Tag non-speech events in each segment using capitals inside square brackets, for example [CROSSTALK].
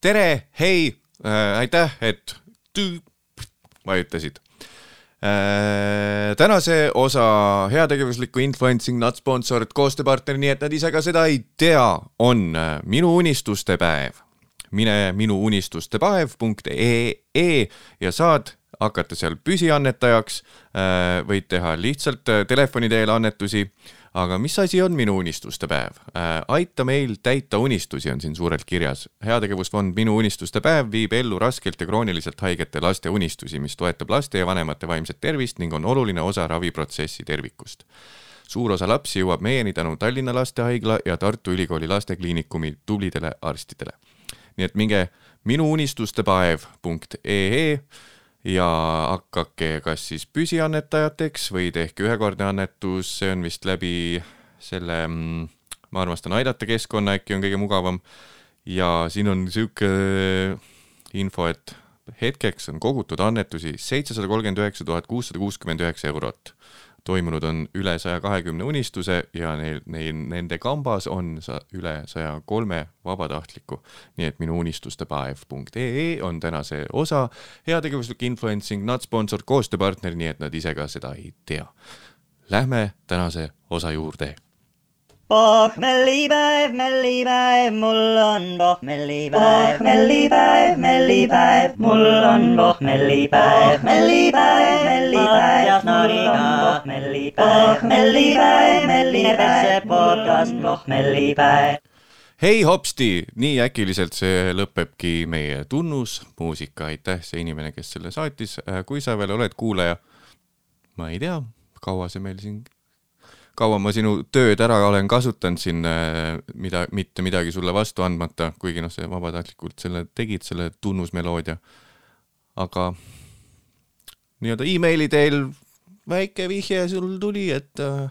tere, hei äh,, aitäh, et tü- vajutasid äh,. tänase osa heategevusliku influencing not sponsored koostööpartner, nii et nad ise ka seda ei tea, on äh, minu unistuste päev. mine minuunistustepäev.ee ja saad hakata seal püsiannetajaks, võid teha lihtsalt äh, telefoni teel annetusi aga mis asi on minu unistuste päev äh,? aita meil täita unistusi on siin suurelt kirjas. heategevusfond Minu unistuste päev viib ellu raskelt ja krooniliselt haigete laste unistusi, mis toetab laste ja vanemate vaimset tervist ning on oluline osa raviprotsessi tervikust. suur osa lapsi jõuab meieni tänu Tallinna Lastehaigla ja Tartu Ülikooli Lastekliinikumi tublidele arstidele. nii et minge minuunistustepäev.ee ja hakake kas siis püsiannetajateks või tehke ühekordne annetus, see on vist läbi selle mm, Ma armastan aidata keskkonna äkki on kõige mugavam. ja siin on sihuke info, et hetkeks on kogutud annetusi seitsesada kolmkümmend üheksa tuhat kuussada kuuskümmend üheksa eurot. Toimunud on üle saja kahekümne unistuse ja neil, neil, nende kambas on sa, üle saja kolme vabatahtliku. nii et minu unistustepäev.ee on tänase osa heategevuslik influencing not sponsored koostööpartner, nii et nad ise ka seda ei tea. Lähme tänase osa juurde pohmellipäev, mellipäev, mul on pohmellipäev, mellipäev, mellipäev, mul on pohmellipäev, mellipäev, mellipäev, mul on pohmellipäev, pohmellipäev, mellipäev, podcast pohmellipäev. hei hopsti, nii äkiliselt see lõpebki meie tunnusmuusika, aitäh see inimene, kes selle saatis, kui sa veel oled kuulaja, ma ei tea, kaua see meil siin, kaua ma sinu tööd ära olen kasutanud siin, mida, mitte midagi sulle vastu andmata, kuigi noh, sa vabatahtlikult selle tegid, selle tunnusmeloodia, aga nii-öelda emaili teel väike vihje sul tuli, et äh,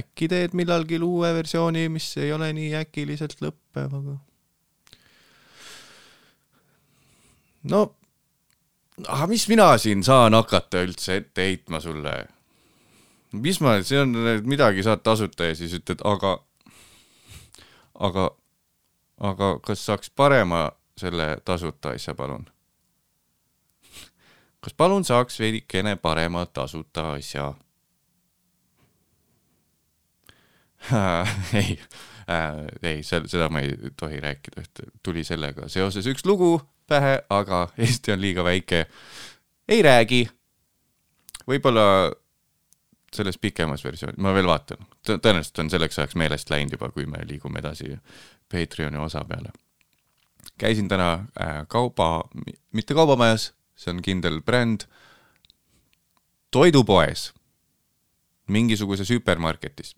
äkki teed millalgi uue versiooni, mis ei ole nii äkiliselt lõppev, aga no, aga mis mina siin saan hakata üldse ette heitma sulle? Mis ma, see on, midagi saad tasuta ja siis ütled, aga, aga, aga kas saaks parema selle tasuta asja, palun? [LAUGHS] kas palun saaks veidikene parema tasuta asja? [LAUGHS] ei äh,, ei, seda ma ei tohi rääkida, et tuli sellega seoses üks lugu pähe, aga Eesti on liiga väike. ei räägi. võib-olla selles pikemas versioonis, ma veel vaatan, tõenäoliselt on selleks ajaks meelest läinud juba, kui me liigume edasi Patreoni osa peale. käisin täna äh, kauba, mitte kaubamajas, see on kindel bränd, toidupoes, mingisuguses hüpermarketis,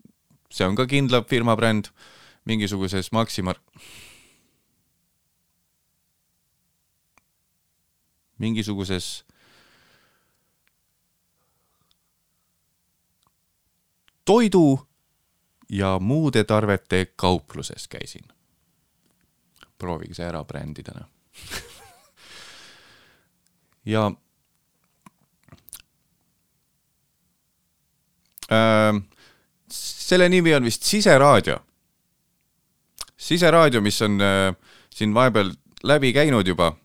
see on ka kindla firma bränd, mingisuguses Maxima, mingisuguses toidu ja muude tarvete kaupluses käisin. proovige see ära brändida [LAUGHS] ja äh, selle nimi on vist Siseraadio. siseraadio, mis on äh, siin vahepeal läbi käinud juba.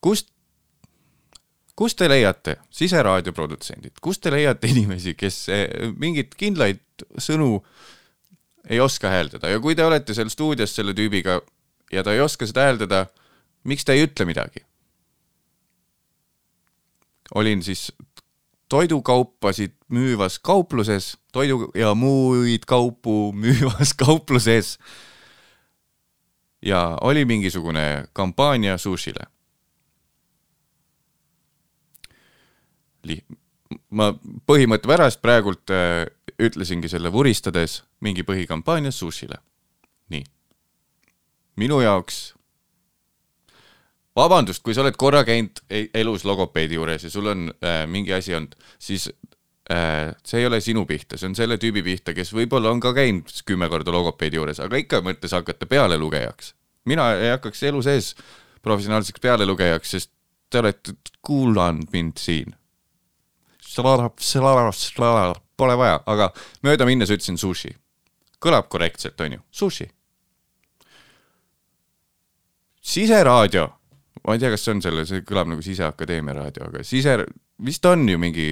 kust, kust te leiate, siseraadio produtsendid, kust te leiate inimesi, kes äh, mingeid kindlaid sõnu ei oska hääldada ja kui te olete seal stuudios selle tüübiga ja ta ei oska seda hääldada, miks ta ei ütle midagi? olin siis toidukaupasid müüvas kaupluses, toidu ja muid kaupu [LAUGHS] müüvas kaupluses. ja oli mingisugune kampaania sushile. Ma põhimõtte pärast praegult äh, ütlesingi selle vuristades mingi põhikampaania sushile. nii. minu jaoks vabandust, kui sa oled korra käinud e- elus logopeedi juures ja sul on äh, mingi asi olnud, siis äh, see ei ole sinu pihta, see on selle tüübi pihta, kes võib-olla on ka käinud kümme korda logopeedi juures, aga ikka mõttes hakata pealelugejaks. mina ei hakkaks elu sees professionaalseks pealelugejaks, sest te olete kuulanud mind siin. Pole vaja, aga mööda minnes ütlesin sushi. kõlab korrektselt, on ju, sushi, siseraadio, ma ei tea, kas see on selle, see kõlab nagu Siseakadeemia raadio, aga sise, vist on ju mingi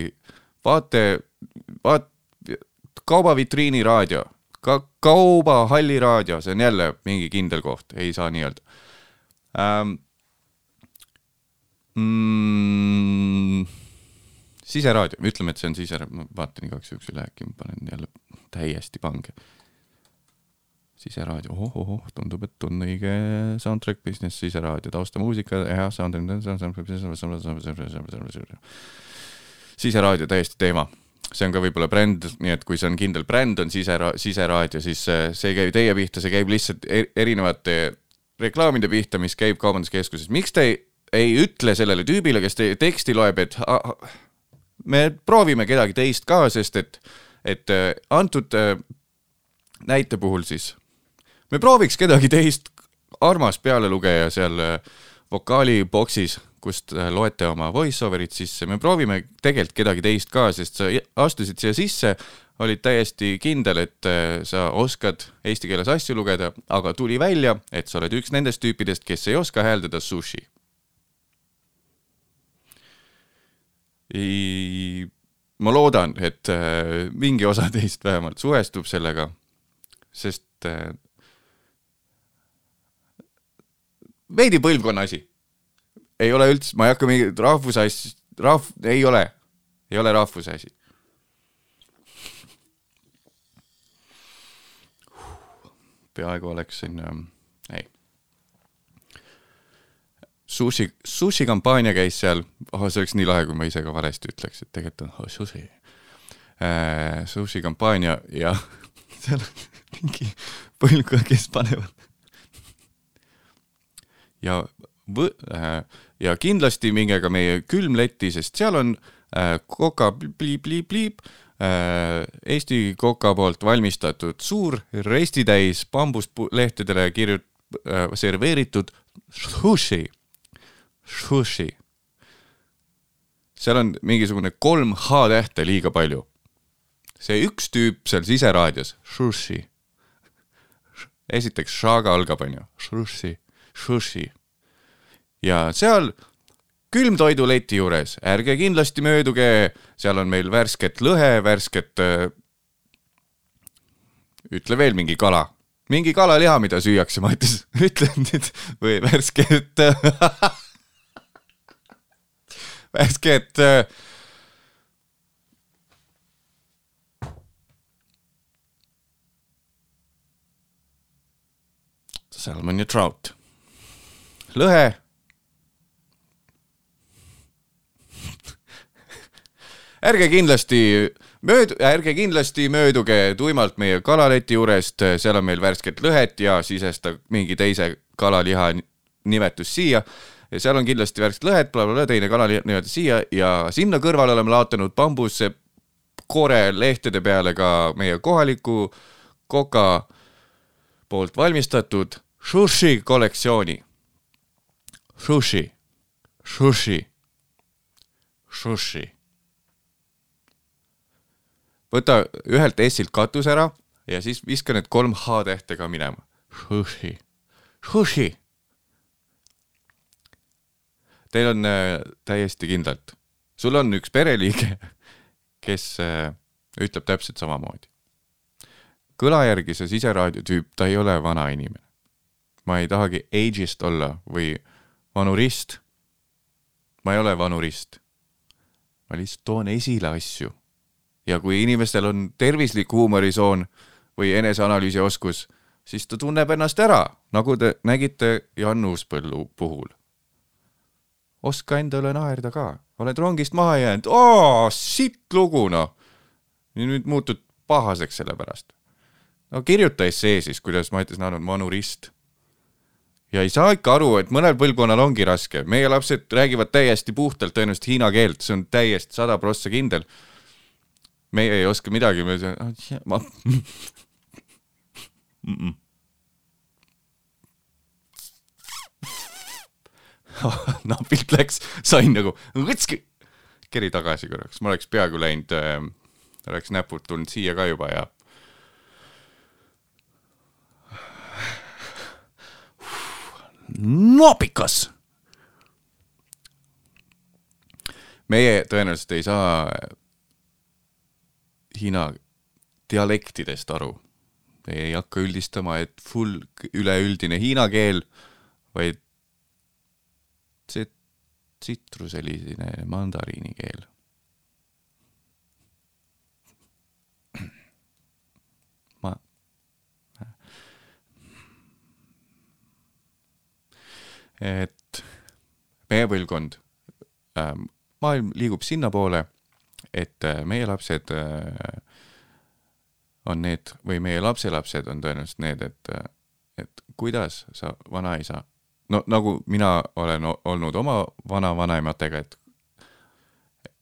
vaate, vaat-, kaubavitriini raadio, ka kaubahalli raadio, see on jälle mingi kindel koht, ei saa nii öelda. Ähm,. Mm, siseraadio, ütleme, et see on sise, ma vaatan igaks juhuks üle, äkki ma panen jälle täiesti pange siseraadio oh,, ohoh-ohoh, tundub, et on õige soundtrack business, siseraadio, taustamuusika, hea sound, siseraadio täiesti teema. see on ka võib-olla bränd, nii et kui see on kindel bränd, on sisera-, siseraadio, siis see ei käi teie pihta, see käib lihtsalt erinevate reklaamide pihta, mis käib kaubanduskeskuses. miks te ei, ei ütle sellele tüübile, kes teie teksti loeb, et me proovime kedagi teist ka, sest et, et antud näite puhul siis me prooviks kedagi teist, armas pealelugeja seal äh, vokaaliboksis, kust äh, loete oma voice-over'it sisse, me proovime tegelikult kedagi teist ka, sest sa astusid siia sisse, olid täiesti kindel, et äh, sa oskad eesti keeles asju lugeda, aga tuli välja, et sa oled üks nendest tüüpidest, kes ei oska hääldada sushi. Ma loodan, et mingi osa [LAUGHS] teist vähemalt suhestub sellega, sest veidi põlvkonna asi. ei ole üldse, ma ei hakka mingit rahvuse asja, rahv-, ei ole, ei ole rahvuse asi. peaaegu oleksin ähm,, ei. Sushi, sushi kampaania käis seal, oh see oleks nii lahe, kui ma ise ka valesti ütleks, et tegelikult on oh, sushi. Äh,. Sushi kampaania ja [LAUGHS] seal on mingi põlvkond, kes panevad. Ja võ-, äh, ja kindlasti minge ka meie külmletti, sest seal on äh, koka pliip-pliip-pliip, äh, Eesti Koka poolt valmistatud suur restitäis bambuslehtedele kirjut-, serveeritud sushi, sushi. seal on mingisugune kolm H-tähte liiga palju. see üks tüüp seal siseraadios, sushi. esiteks, šaga algab, onju, sushi sushi. ja seal külmtoiduleti juures, ärge kindlasti mööduge, seal on meil värsket lõhe, värsket äh, ütle veel mingi kala, mingi kalaliha, mida süüakse, ma ütlesin, [LAUGHS] ütlen nüüd või värsket [LAUGHS] värsket äh, salmon ja trout lõhe. ärge kindlasti mööd-, ärge kindlasti mööduge tuimalt meie kalaleti juurest, seal on meil värsket lõhet ja sisesta mingi teise kalaliha nimetus siia. Ja seal on kindlasti värsket lõhet bla,, blablabla, teine kalaliha nimetus siia ja sinna kõrvale oleme laotanud bambusse koore lehtede peale ka meie kohaliku koka poolt valmistatud sushi kollektsiooni Sushi, sushi, sushi. võta ühelt S-ilt katus ära ja siis viska need kolm H-tähte ka minema. Sushi, sushi. Teil on äh, täiesti kindlalt, sul on üks pereliige, kes äh, ütleb täpselt samamoodi. kõla järgi see siseraadio tüüp, ta ei ole vana inimene. ma ei tahagi age'ist olla või vanurist. ma ei ole vanurist. ma lihtsalt toon esile asju. ja kui inimestel on tervislik huumorisoon või eneseanalüüsi oskus, siis ta tunneb ennast ära, nagu te nägite Jan Uuspõllu puhul. Oska enda üle naerda ka, oled rongist maha jäänud, aa, sitt lugu noh. nüüd muutud pahaseks selle pärast. no kirjuta essee siis, kuidas ma ütlesin, olen vanurist ja ei saa ikka aru, et mõnel põlvkonnal ongi raske, meie lapsed räägivad täiesti puhtalt tõenäoliselt hiina keelt, see on täiesti sada prossa kindel. meie ei oska midagi, me ma [LAUGHS] mm -mm. [LAUGHS] napilt läks, sain nagu keri tagasi korraks, ma oleks peaaegu läinud äh,, oleks näpud tulnud siia ka juba ja loopikas. meie tõenäoliselt ei saa Hiina dialektidest aru. ei hakka üldistama, et full üleüldine hiina keel, vaid tsitruseline mandariini keel. ma, et meie põlvkond ähm,, maailm liigub sinnapoole, et äh, meie lapsed äh, on need või meie lapselapsed on tõenäoliselt need, et, et kuidas sa vanaisa, no nagu mina olen olnud oma vanavanaimatega, et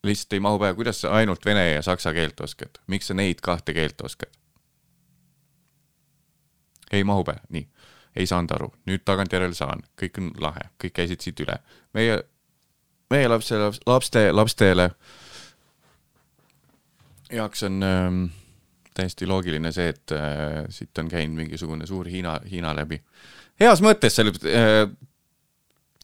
lihtsalt ei mahu pähe, kuidas sa ainult vene ja saksa keelt oskad, miks sa neid kahte keelt oskad? ei mahu pähe, nii, ei saanud aru, nüüd tagantjärele saan, kõik on lahe, kõik käisid siit üle. meie, meie lapse, lapste, lastele jaoks on ähm, täiesti loogiline see, et äh, siit on käinud mingisugune suur Hiina, Hiina läbi. Heas mõttes, selle äh,,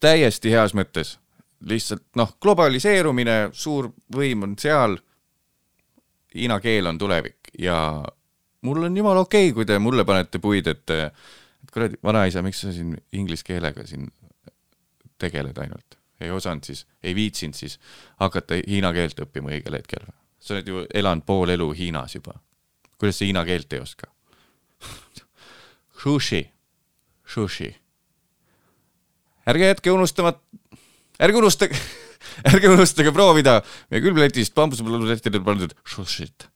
täiesti heas mõttes. lihtsalt noh, globaliseerumine, suur võim on seal. Hiina keel on tulevik ja mul on jumala okei okay,, kui te mulle panete puid, et, et kuradi vanaisa, miks sa siin inglise keelega siin tegeled ainult, ei osanud siis, ei viitsinud siis hakata hiina keelt õppima õigel hetkel. sa oled ju elanud pool elu Hiinas juba. kuidas sa hiina keelt ei oska? [LAUGHS] Sushi, sushi. ärge jätke unustama, ärge unustage, [LAUGHS] ärge unustage proovida meie külmletist bambuslehtedel pandud sushit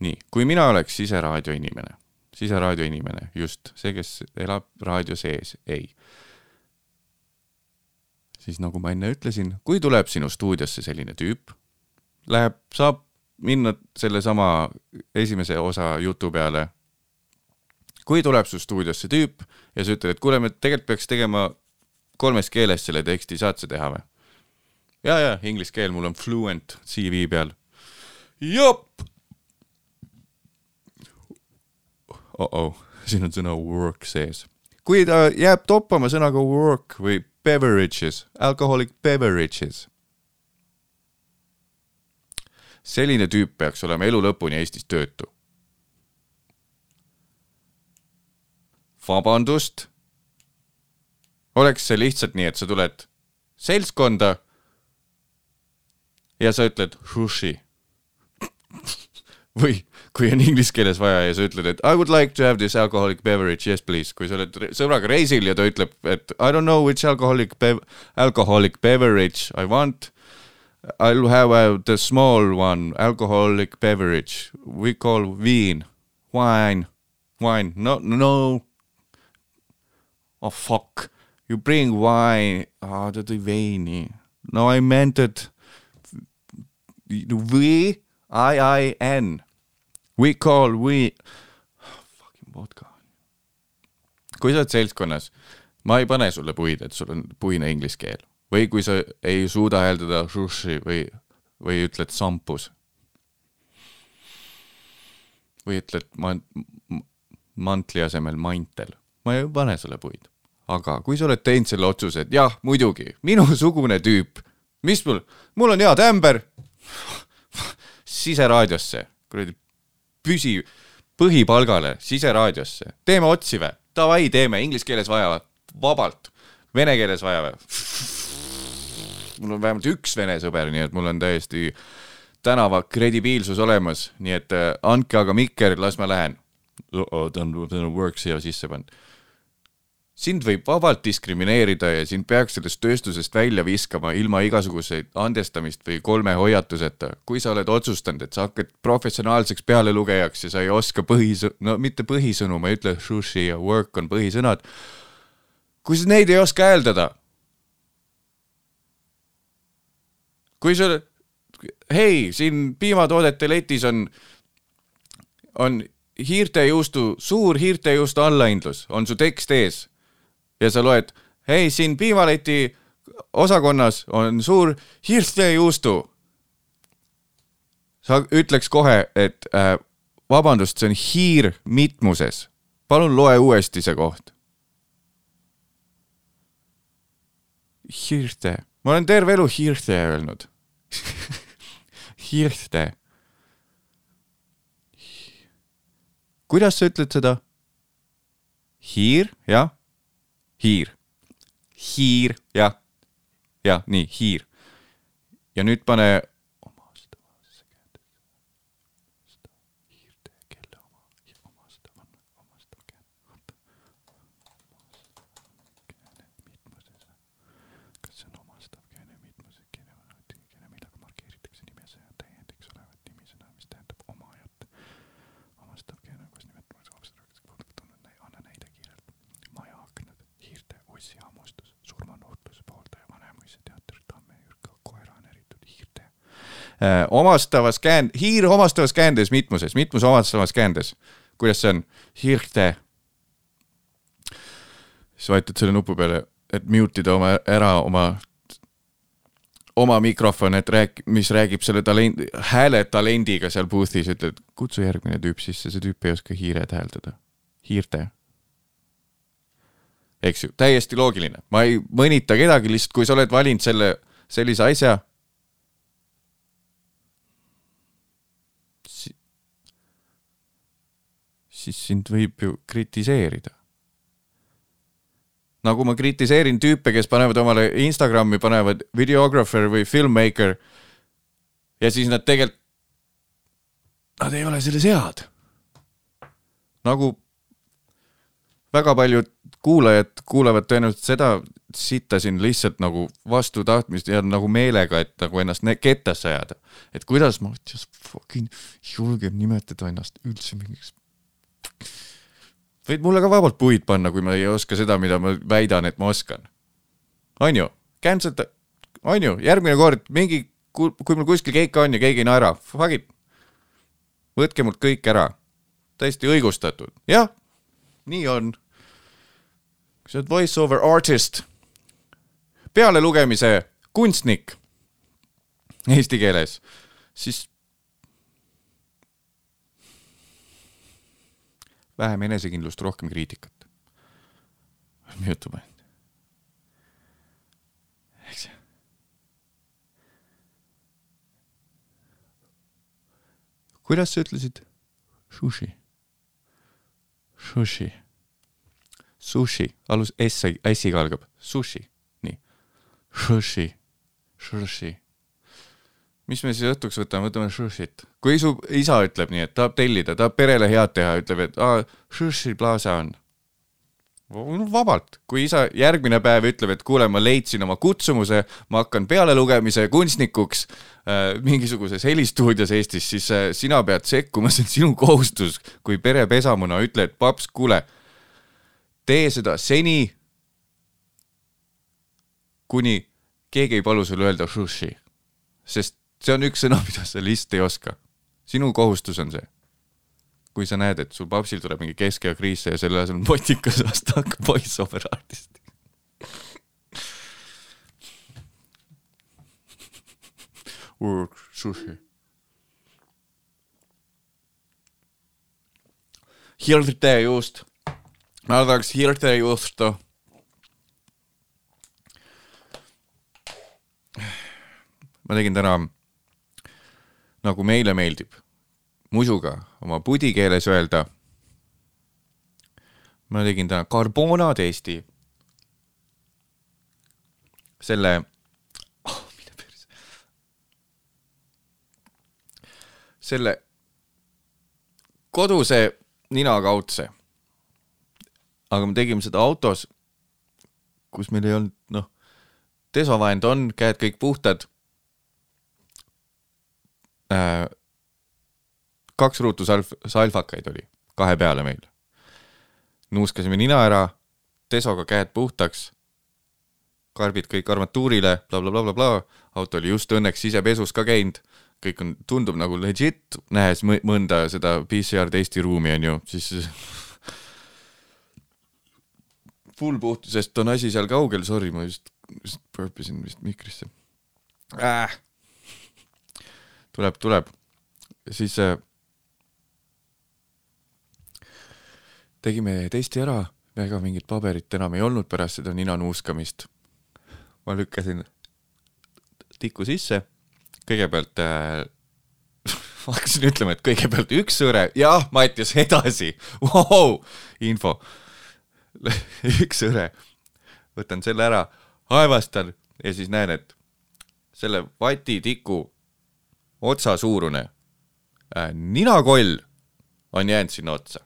nii, kui mina oleks siseraadio inimene, siseraadio inimene, just see, kes elab raadio sees, ei. siis nagu ma enne ütlesin, kui tuleb sinu stuudiosse selline tüüp, läheb, saab minna sellesama esimese osa jutu peale. Kui tuleb su stuudiosse tüüp ja sa ütled, et kuule, me tegelikult peaks tegema kolmes keeles selle teksti, saad sa teha või? ja, ja inglise keel, mul on fluent CV peal. jop oh-oh, siin on sõna work sees. kui ta jääb toppama sõnaga work või beverages, alcoholic beverages, selline tüüp peaks olema elu lõpuni Eestis töötu. vabandust, oleks see lihtsalt nii, et sa tuled seltskonda ja sa ütled sushi või kui on inglise keeles vaja ja sa ütled, et I would like to have this alcoholic beverage, yes please, kui sa oled sõbraga reisil ja ta ütleb, et I don't know which alcoholic bev-, alcoholic beverage I want. I will have uh, the small one alcoholic beverage, we call wine, wine, wine, no, no. Oh fuck, you bring wine, aa ta tõi veini, no I meant it. We, I, I, N We call we, fucking vodka. kui sa oled seltskonnas, ma ei pane sulle puid, et sul on puine inglise keel või kui sa ei suuda hääldada sushi või, või ütled sampus. või ütled man-, mantli asemel mantel, ma ei pane sulle puid. Aga kui sa oled teinud selle otsuse, et jah, muidugi, minusugune [LAUGHS] tüüp, mis mul, mul on hea tämber, siseraadiosse, kuradi püsi, põhipalgale siseraadiosse, teeme otsi vä? Davai, teeme, inglise keeles vaja vä? vabalt, vene keeles vaja vä? mul on vähemalt üks vene sõber, nii et mul on täiesti tänava kredibiilsus olemas, nii et äh, andke aga mikker, las ma lähen. ta on, ta on work siia sisse pannud. Sind võib vabalt diskrimineerida ja sind peaks sellest tööstusest välja viskama ilma igasuguseid andestamist või kolme hoiatuseta. kui sa oled otsustanud, et sa hakkad professionaalseks pealelugejaks ja sa ei oska põhisõ-, no mitte põhisõnu, ma ei ütle sushi ja work on põhisõnad. kui sa neid ei oska hääldada, kui sa, hei, siin piimatoodete letis on, on hiirtejuustu, suur hiirtejuustu allahindlus, on su tekst ees ja sa loed, hei, siin piimaleti osakonnas on suur hiirtejuustu. sa ütleks kohe, et äh, vabandust, see on hiir mitmuses, palun loe uuesti see koht. Hirte, ma olen terve elu Hirte öelnud [LAUGHS] Hirte. kuidas sa ütled seda? hiir, jah. Hiir. hiir, jah. jah, nii, hiir. ja nüüd pane omastavas käänd-, hiir omastavas käändes mitmuses, mitmus omastavas käändes. kuidas see on? Hirte. siis vajutad selle nupu peale, et mute ida oma, ära oma, oma mikrofon, et rääk-, mis räägib selle talent, hääletalendiga seal booth'is, ütled, kutsu järgmine tüüp sisse, see tüüp ei oska hiired hääldada. Hiirte eks ju, täiesti loogiline, ma ei mõnita kedagi, lihtsalt kui sa oled valinud selle, sellise asja siis sind võib ju kritiseerida. nagu ma kritiseerin tüüpe, kes panevad omale Instagrami, panevad videographer või filmmaker ja siis nad tegelikult, nad ei ole selles head. nagu väga paljud kuulajad kuulavad tõenäoliselt seda sitta siin lihtsalt nagu vastu tahtmist ja nagu meelega, et nagu ennast kettasse ajada. et kuidas ma just fucking julgen nimetada ennast üldse mingiks võid mulle ka vabalt puid panna, kui ma ei oska seda, mida ma väidan, et ma oskan. on ju, cancel ta, on ju, järgmine kord mingi, kui mul kuskil keika on ja keegi ei naera, fuck it. võtke mult kõik ära. täiesti õigustatud, jah, nii on. sa oled voice over artist, pealelugemise kunstnik eesti keeles, siis vähem enesekindlust, rohkem kriitikat. jutu point. eks ju. kuidas sa ütlesid? Sushi. Sushi. Sushi, alus S-i, S-iga algab. Sushi, nii. Sushi, sushi mis me siis õhtuks võtame, võtame sushit. kui su isa ütleb nii, et tahab tellida, tahab perele head teha, ütleb, et aa, sushi plaza on. vabalt, kui isa järgmine päev ütleb, et kuule, ma leidsin oma kutsumuse, ma hakkan pealelugemise kunstnikuks äh, mingisuguses helistuudios Eestis, siis äh, sina pead sekkuma, see on sinu kohustus, kui pere pesamuna ütle, et paps, kuule, tee seda seni, kuni keegi ei palu sul öelda sushi, sest see on üks sõna, [LAUGHS] mida sa lihtsalt ei oska. sinu kohustus on see. kui sa näed, et sul papsil tuleb mingi keskea kriis ja selle asemel motikas lasta hakkab voice over artist. sushi. Hirte just. ma tahaks hirte juustu ma tegin täna nagu meile meeldib, musuga oma pudi keeles öelda. ma tegin täna carbona testi. selle [LAUGHS] oh,, mine perse. selle koduse ninakaudse. aga me tegime seda autos, kus meil ei olnud, noh, desovahend on, käed kõik puhtad äh, kaks ruutu salv, salvakaid oli kahe peale meil. nuuskasime nina ära, desoga käed puhtaks, karbid kõik armatuurile bla, bla, blablabla, auto oli just õnneks sisepesus ka käinud, kõik on, tundub nagu legit, nähes mõnda seda PCR testi ruumi on ju, siis [LAUGHS] full puhtusest on asi seal kaugel, sorry, ma just, just purpisin vist mikrisse. Äh tuleb, tuleb, siis äh, tegime testi ära, ega mingit paberit enam ei olnud pärast seda nina nuuskamist. ma lükkasin tiku sisse, kõigepealt äh, [LAUGHS] ma hakkasin ütlema, et kõigepealt üks õre, jah, Mattias, edasi. Wow,, info. [LAUGHS] üks õre, võtan selle ära, aevastan ja siis näen, et selle vatitiku otsasuurune äh, ninakoll on jäänud sinna otsa.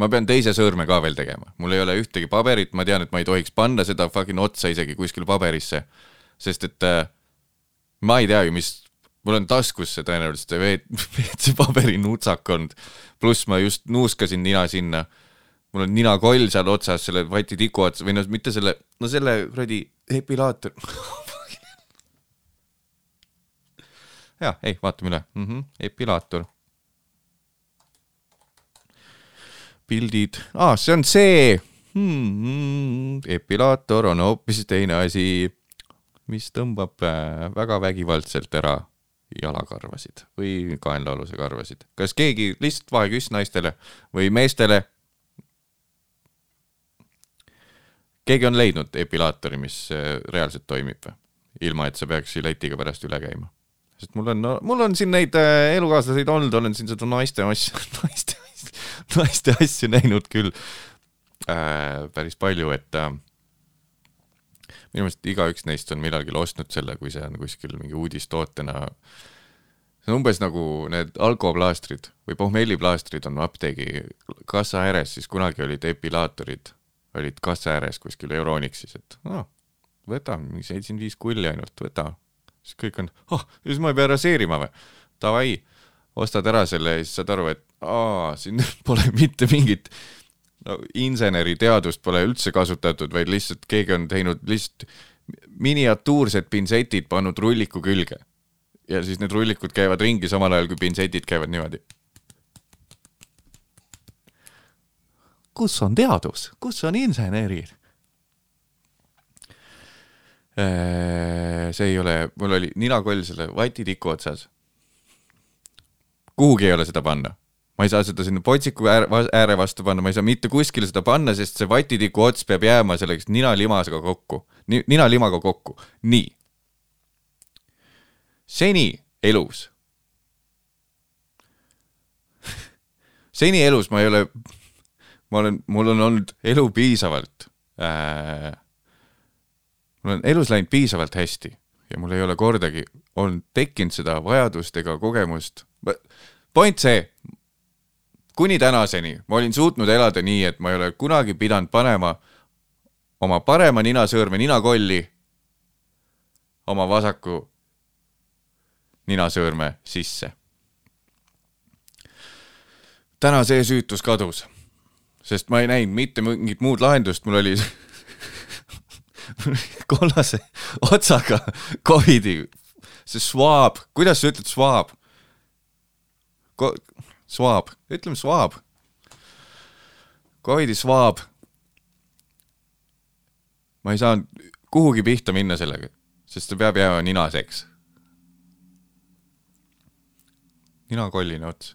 ma pean teise sõõrme ka veel tegema, mul ei ole ühtegi paberit, ma tean, et ma ei tohiks panna seda fucking otsa isegi kuskile paberisse, sest et äh, ma ei tea ju, mis, mul on taskus see tõenäoliselt see WC-paberi [LAUGHS] nutsak olnud, pluss ma just nuuskasin nina sinna. mul on ninakoll seal otsas, selle vati tiku otsas või no mitte selle, no selle kuradi epilaator [LAUGHS] jah, ei, vaatame üle mm. -hmm. epilaator. pildid ah,, see on see. Hmm. epilaator on hoopis teine asi, mis tõmbab äh, väga vägivaldselt ära jalakarvasid või kaenlaaluse karvasid. kas keegi, lihtsalt vaheküss naistele või meestele? keegi on leidnud epilaatori, mis äh, reaalselt toimib või? ilma, et sa peaks letiga pärast üle käima sest mul on no,, mul on siin neid äh, elukaaslaseid olnud, olen siin seda naiste asju, [LAUGHS] naiste asju, naiste asju näinud küll äh, päris palju, et äh, minu meelest igaüks neist on millalgi ostnud selle, kui see on kuskil mingi uudistootena. see on umbes nagu need alkoplaastrid või pohmelliplaastrid on apteegi kassa ääres, siis kunagi olid epilaatorid, olid kassa ääres kuskil Euronixis, et noh, võta, mingi seitsekümmend viis kulli ainult, võta siis kõik on, oh, siis ma ei pea raseerima või? Davai, ostad ära selle ja siis saad aru, et aa, siin [LAUGHS] pole mitte mingit no inseneriteadust pole üldse kasutatud, vaid lihtsalt keegi on teinud lihtsalt miniatuursed pintsetid pannud rulliku külge. ja siis need rullikud käivad ringi samal ajal, kui pintsetid käivad niimoodi. kus on teadus, kus on insenerid? Äh, see ei ole, mul oli ninakoll selle vatitiku otsas. kuhugi ei ole seda panna. ma ei saa seda sinna potsiku ääre vastu panna, ma ei saa mitte kuskile seda panna, sest see vatitiku ots peab jääma selleks ninalimaga kokku, ninalimaga kokku, nii. seni elus [LAUGHS] seni elus ma ei ole, ma olen, mul on olnud elu piisavalt äh, mul on elus läinud piisavalt hästi ja mul ei ole kordagi olnud tekkinud seda vajadust ega kogemust. point see, kuni tänaseni ma olin suutnud elada nii, et ma ei ole kunagi pidanud panema oma parema ninasõõrme ninakolli oma vasaku ninasõõrme sisse. täna see süütus kadus, sest ma ei näinud mitte mingit muud lahendust, mul oli [LAUGHS] [LAUGHS] kollase otsaga Covidi, see swab, kuidas sa ütled swab Ko? Swab, ütleme swab. Covidi swab. ma ei saanud kuhugi pihta minna sellega, sest see peab jääma ninaseks. ninakolline ots,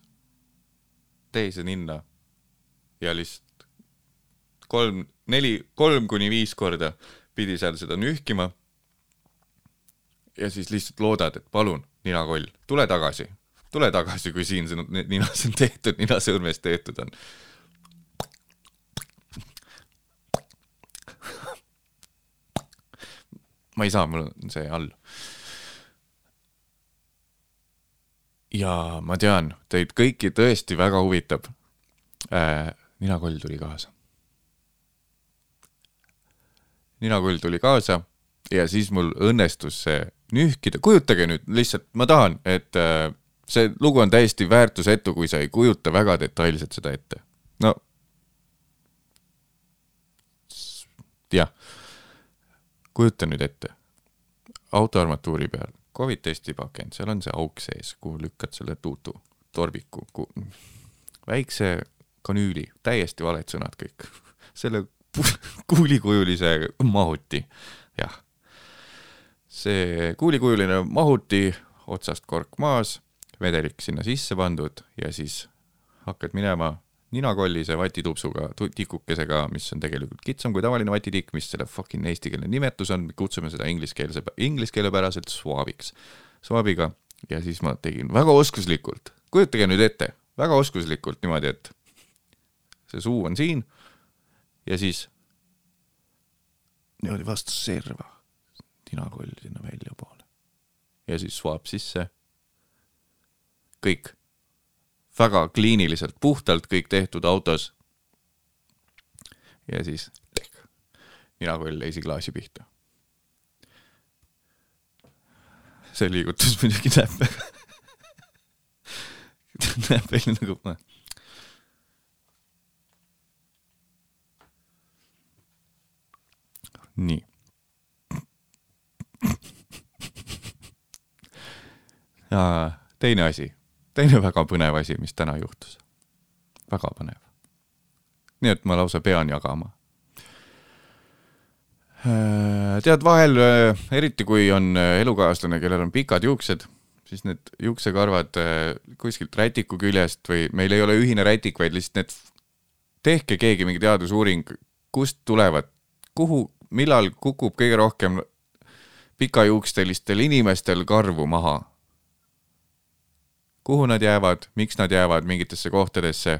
teise ninna ja lihtsalt kolm, neli, kolm kuni viis korda pidi seal seda nühkima. ja siis lihtsalt loodad, et palun, ninakoll, tule tagasi, tule tagasi, kui siin sinu ninas on tehtud, ninasõõrmes tehtud on. ma ei saa, mul on see all. ja ma tean, teid kõiki tõesti väga huvitab äh,. ninakoll tuli kaasa ninakull tuli kaasa ja siis mul õnnestus see nühkida, kujutage nüüd lihtsalt, ma tahan, et äh, see lugu on täiesti väärtusetu, kui sa ei kujuta väga detailselt seda ette. no jah, kujuta nüüd ette, auto armatuuri peal, Covid testi pakend, seal on see auk sees, kuhu lükkad selle tuutu, torbiku, väikse kanüüli, täiesti valed sõnad kõik. [LAUGHS] Selle [LAUGHS] kuulikujulise mahuti, jah. see kuulikujuline mahuti, otsast kork maas, vedelik sinna sisse pandud ja siis hakkad minema ninakollise vatitupsuga, tikukesega, mis on tegelikult kitsam kui tavaline vatitikk, mis selle fucking eestikeelne nimetus on, kutsume seda ingliskeelse, inglise keele päraselt swaabiks, swaabiga. Ja siis ma tegin väga oskuslikult, kujutage nüüd ette, väga oskuslikult niimoodi, et see suu on siin ja siis niimoodi vastu serva, tinakoll sinna väljapoole ja siis swaab sisse. kõik väga kliiniliselt, puhtalt kõik tehtud autos. ja siis ninakoll esiklaasi pihta. see liigutus muidugi näeb [LAUGHS] näeb välja nagu ma nii. teine asi, teine väga põnev asi, mis täna juhtus. väga põnev. nii et ma lausa pean jagama. Äh, tead, vahel, äh, eriti kui on äh, elukaaslane, kellel on pikad juuksed, siis need juuksekarvad kuskilt rätiku küljest või meil ei ole ühine rätik, vaid lihtsalt need, tehke keegi mingi teadusuuring, kust tulevad, kuhu millal kukub kõige rohkem pikajuukstelistel inimestel karvu maha? kuhu nad jäävad, miks nad jäävad mingitesse kohtadesse?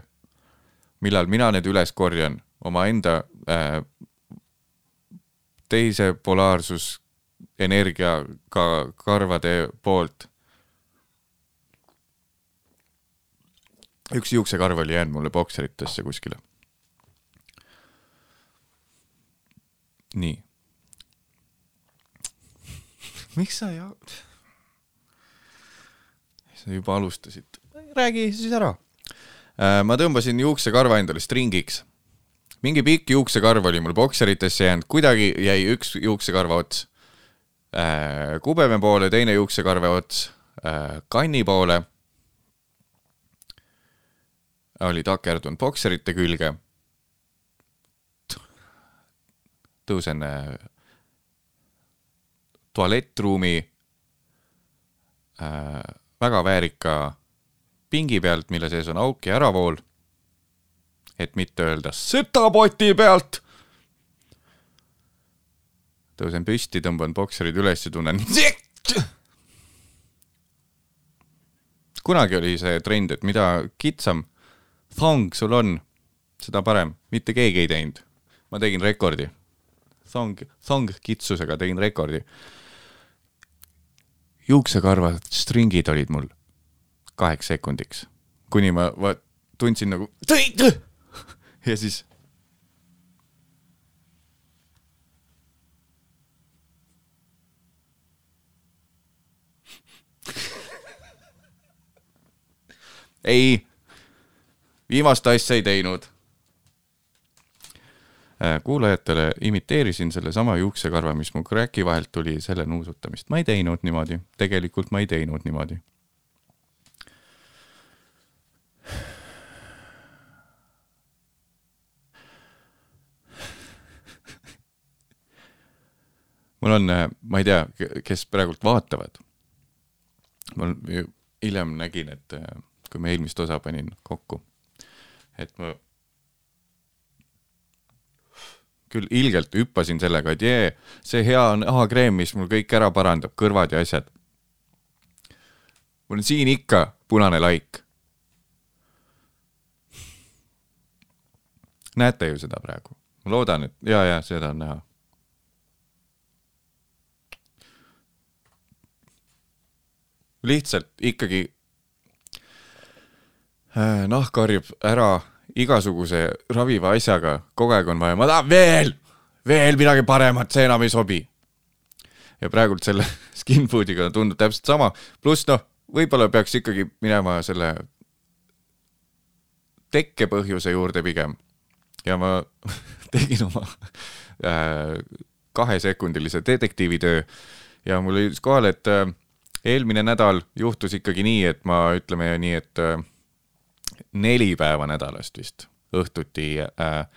millal mina need üles korjan omaenda äh, teise polaarsus energiaga karvade poolt. üks juuksekarv oli jäänud mulle bokseritesse kuskile nii. miks sa ja-? sa juba alustasid. räägi siis ära. Äh, ma tõmbasin juuksekarva endale stringiks. mingi pikk juuksekarv oli mul bokseritesse jäänud, kuidagi jäi üks juuksekarva ots äh, kubeme poole, teine juuksekarve ots äh, kanni poole. oli takerdunud bokserite külge tõusen tualettruumi äh, väga väärika pingi pealt, mille sees on auk ja äravool. et mitte öelda setapoti pealt. tõusen püsti, tõmban bokserid üles ja tunnen. kunagi oli see trend, et mida kitsam thong sul on, seda parem, mitte keegi ei teinud. ma tegin rekordi thong, thong kitsusega tegin rekordi. juuksekarvad, stringid olid mul kaheks sekundiks, kuni ma va-, tundsin nagu [LAUGHS] ja siis [LAUGHS] ei, viimast asja ei teinud kuulajatele imiteerisin sellesama juuksekarva, mis mu kräki vahelt tuli, selle nuusutamist. ma ei teinud niimoodi, tegelikult ma ei teinud niimoodi. mul on, äh, ma ei tea, kes praegult vaatavad. ma hiljem nägin, et äh, kui ma eelmist osa panin kokku, et ma küll ilgelt hüppasin sellega, et jee, see hea nahakreem, mis mul kõik ära parandab, kõrvad ja asjad. mul on siin ikka punane laik. näete ju seda praegu? ma loodan, et ja, ja seda on näha. lihtsalt ikkagi äh, nahk karjub ära igasuguse raviva asjaga, kogu aeg on vaja, ma tahan veel, veel midagi paremat, see enam ei sobi. ja praegult selle [LAUGHS] skin food'iga tundub täpselt sama, pluss noh, võib-olla peaks ikkagi minema selle tekkepõhjuse juurde pigem. ja ma [LAUGHS] tegin oma äh, kahesekundilise detektiivitöö ja mul jõudis kohale, et äh, eelmine nädal juhtus ikkagi nii, et ma ütleme nii, et äh, neli päeva nädalast vist õhtuti äh,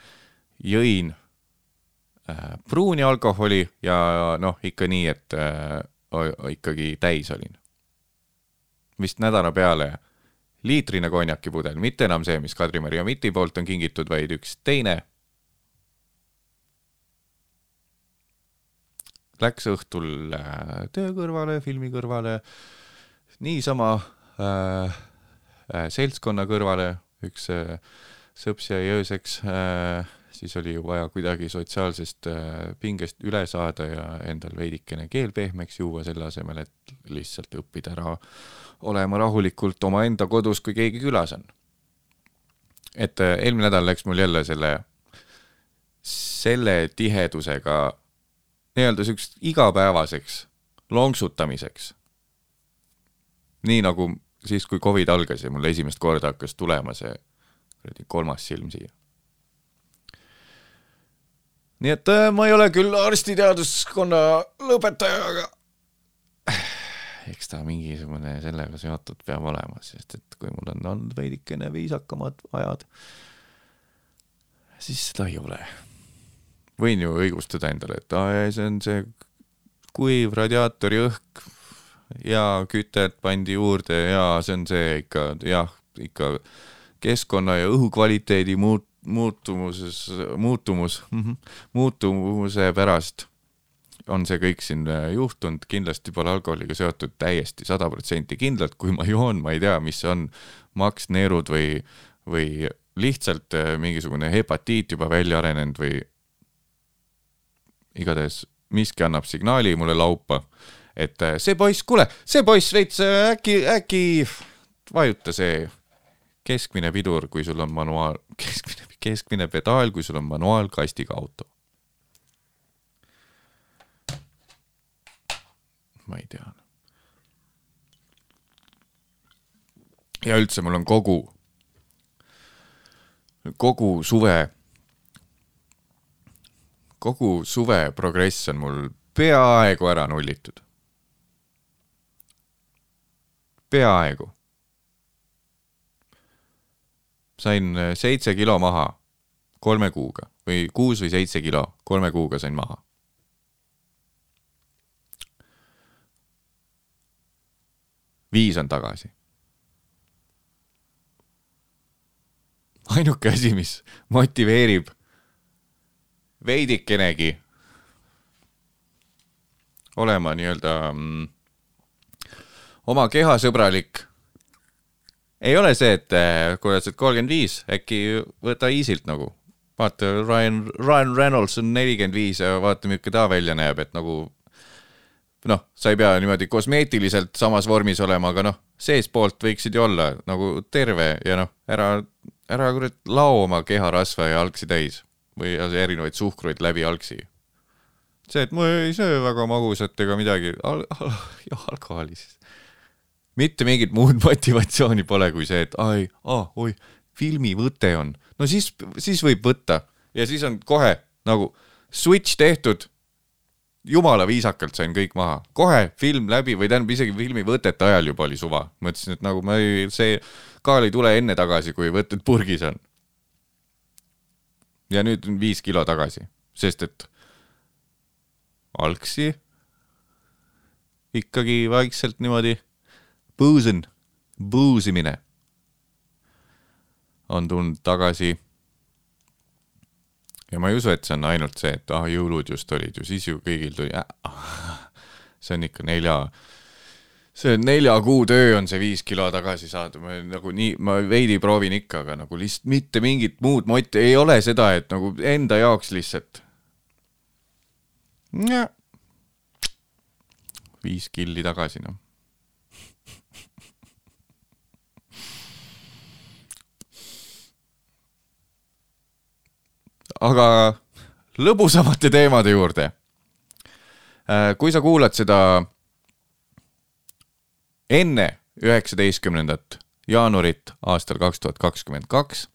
jõin äh, pruuni alkoholi ja noh, ikka nii, et äh, ikkagi täis olin. vist nädala peale liitrine konjakipudel, mitte enam see, mis Kadri-Maria Mitti poolt on kingitud, vaid üks teine. Läks õhtul äh, töö kõrvale, filmi kõrvale, niisama äh, seltskonna kõrvale, üks äh, sõps jäi ööseks äh,, siis oli ju vaja kuidagi sotsiaalsest äh, pingest üle saada ja endal veidikene keel pehmeks juua, selle asemel, et lihtsalt õppida ära olema rahulikult omaenda kodus, kui keegi külas on. et äh, eelmine nädal läks mul jälle selle, selle tihedusega nii-öelda siukseks igapäevaseks lonksutamiseks. nii nagu siis, kui Covid algas ja mul esimest korda hakkas tulema see kuradi kolmas silm siia. nii et äh, ma ei ole küll arstiteaduskonna lõpetaja, aga [SIGHS] eks ta mingisugune sellega seotud peab olema, sest et kui mul on olnud veidikene viisakamad ajad, siis seda ei ole. võin ju õigustada endale, et aa, see on see kuiv radiaatori õhk ja kütet pandi juurde ja see on see ikka jah, ikka keskkonna ja õhukvaliteedi muut-, muutumuses, muutumus, muutumuse pärast on see kõik siin äh, juhtunud, kindlasti pole alkoholiga seotud täiesti sada protsenti kindlalt, kui ma joon, ma ei tea, mis on, maksneerud või, või lihtsalt äh, mingisugune hepatiit juba välja arenenud või igatahes miski annab signaali mulle laupa, et äh, see poiss, kuule, see poiss veits äh, äkki, äkki vajuta see keskmine pidur, kui sul on manuaal, [LAUGHS] keskmine, keskmine pedaal, kui sul on manuaalkastiga auto. ma ei tea. ja üldse mul on kogu, kogu suve, kogu suve progress on mul peaaegu ära nullitud. peaaegu. sain äh, seitse kilo maha kolme kuuga või kuus või seitse kilo kolme kuuga sain maha. viis on tagasi. ainuke asi, mis motiveerib veidikenegi olema nii-öelda mm, oma kehasõbralik. ei ole see, et kuule, sa oled kolmkümmend viis, äkki võta easy't nagu. vaata, Ryan, Ryan Reynolds on nelikümmend viis ja vaata, milline ta välja näeb, et nagu noh, sa ei pea niimoodi kosmeetiliselt samas vormis olema, aga noh, seestpoolt võiksid ju olla nagu terve ja noh, ära, ära kurat lao oma keharasva ja algsi täis või erinevaid suhkruid läbi algsi. see, et ma ei söö väga magusat ega midagi al, [LAUGHS] al, jah, alkoholi siis. Mitte mingit muud [LAUGHS] motivatsiooni pole kui see, et ai, aa, oi, filmivõte on, no siis, siis võib võtta. Ja siis on kohe nagu switch tehtud. Jumala viisakalt sain kõik maha, kohe film läbi või tähendab isegi filmi võtete ajal juba oli suva, mõtlesin, et nagu ma ei, see kaal ei tule enne tagasi, kui võtted purgis on. ja nüüd on viis kilo tagasi, sest et algsi ikkagi vaikselt niimoodi puusin, puusimine on tulnud tagasi ja ma ei usu, et see on ainult see, et ah, jõulud just olid ju, siis ju kõigil tuli äh,. see on ikka nelja, see nelja kuu töö on see viis kilo tagasi saada, ma nagu nii, ma veidi proovin ikka, aga nagu lihtsalt mitte mingit muud moti, ei ole seda, et nagu enda jaoks lihtsalt. viis killi tagasi, noh. Aga lõbusamate teemade juurde. kui sa kuulad seda enne üheksateistkümnendat jaanuarit aastal kaks tuhat kakskümmend kaks,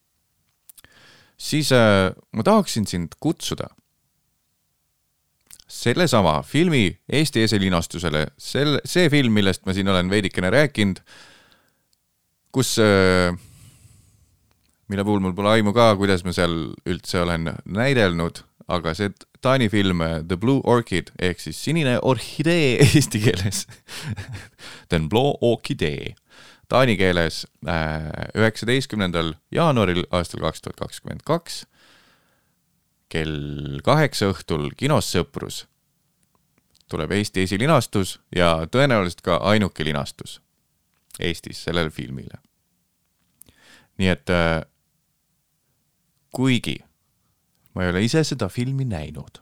siis äh, ma tahaksin sind kutsuda sellesama filmi Eesti eselinastusele, sel, see film, millest ma siin olen veidikene rääkinud, kus äh, mille puhul mul pole aimu ka, kuidas ma seal üldse olen näidelnud, aga see Taani film The Blue Orchid ehk siis sinine orhidee [LAUGHS] eesti keeles. The Blue Orchidee taani keeles üheksateistkümnendal jaanuaril aastal kaks tuhat kakskümmend kaks kell kaheksa õhtul kinos Sõprus tuleb Eesti esilinastus ja tõenäoliselt ka ainuke linastus Eestis sellele filmile. nii et äh, kuigi ma ei ole ise seda filmi näinud,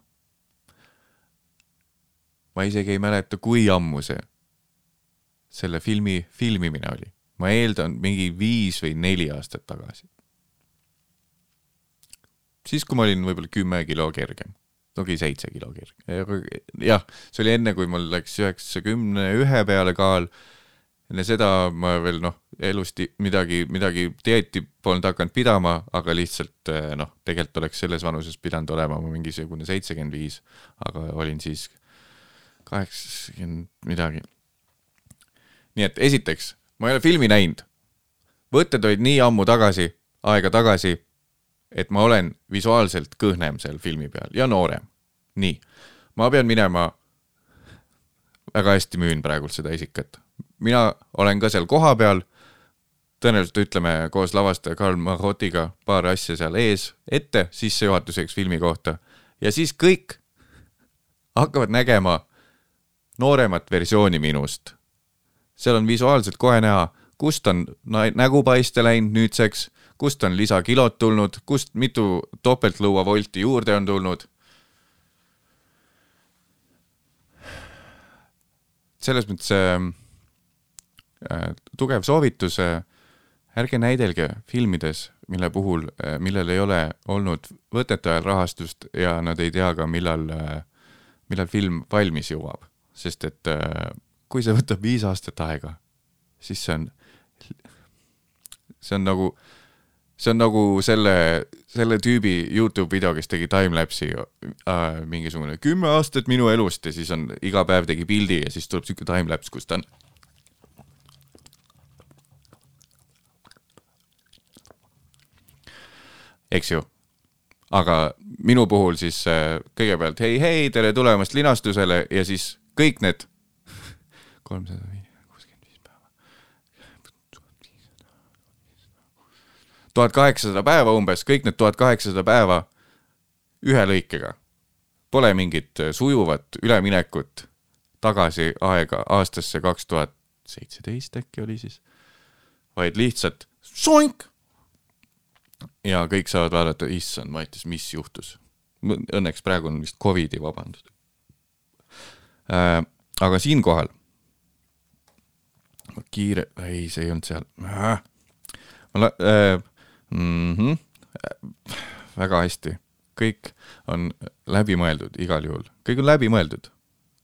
ma isegi ei mäleta, kui ammu see selle filmi filmimine oli. ma eeldan mingi viis või neli aastat tagasi. siis, kui ma olin võib-olla kümme kilo kergem togi seitse kilo kerge. jah, see oli enne, kui mul läks üheksakümne ühe peale kaal. Enne seda ma veel noh, elust midagi, midagi dieeti polnud hakanud pidama, aga lihtsalt eh, noh, tegelikult oleks selles vanuses pidanud olema ma mingisugune seitsekümmend viis, aga olin siis kaheksakümmend midagi. nii et esiteks, ma ei ole filmi näinud. võtted olid nii ammu tagasi, aega tagasi et ma olen visuaalselt kõhnem seal filmi peal ja noorem. nii, ma pean minema, väga hästi müün praegult seda isikat. Mina olen ka seal kohapeal, tõenäoliselt ütleme koos lavastaja Karl Marotiga paar asja seal ees ette sissejuhatuseks filmi kohta ja siis kõik hakkavad nägema nooremat versiooni minust. seal on visuaalselt kohe näha, kust on nägu paiste läinud nüüdseks kust on lisakilod tulnud, kust mitu topeltlõuavolti juurde on tulnud. selles mõttes äh, tugev soovitus äh,, ärge näidelge filmides, mille puhul äh,, millel ei ole olnud võtete ajal rahastust ja nad ei tea ka, millal äh,, millal film valmis jõuab. sest et äh, kui see võtab viis aastat aega, siis see on, see on nagu äh, see on nagu selle, selle tüübi Youtube video, kes tegi timelapse'i äh, mingisugune kümme aastat minu elust ja siis on iga päev tegi pildi ja siis tuleb siuke timelapse, kus ta on. Eks ju, aga minu puhul siis äh, kõigepealt hei, hei, tere tulemast linastusele ja siis kõik need [LAUGHS] kolmsada viis tuhat kaheksasada päeva umbes, kõik need tuhat kaheksasada päeva ühe lõikega. Pole mingit sujuvat üleminekut tagasi aega aastasse kaks tuhat seitseteist äkki oli siis, vaid lihtsalt soink. Ja kõik saavad vaadata, issand, Mattias, mis juhtus. Õnneks praegu on vist Covidi vabandus äh,. aga siinkohal kiire, ei, see ei olnud seal äh.. ma äh, mm. -hmm. väga hästi, kõik on läbimõeldud igal juhul, kõik on läbimõeldud.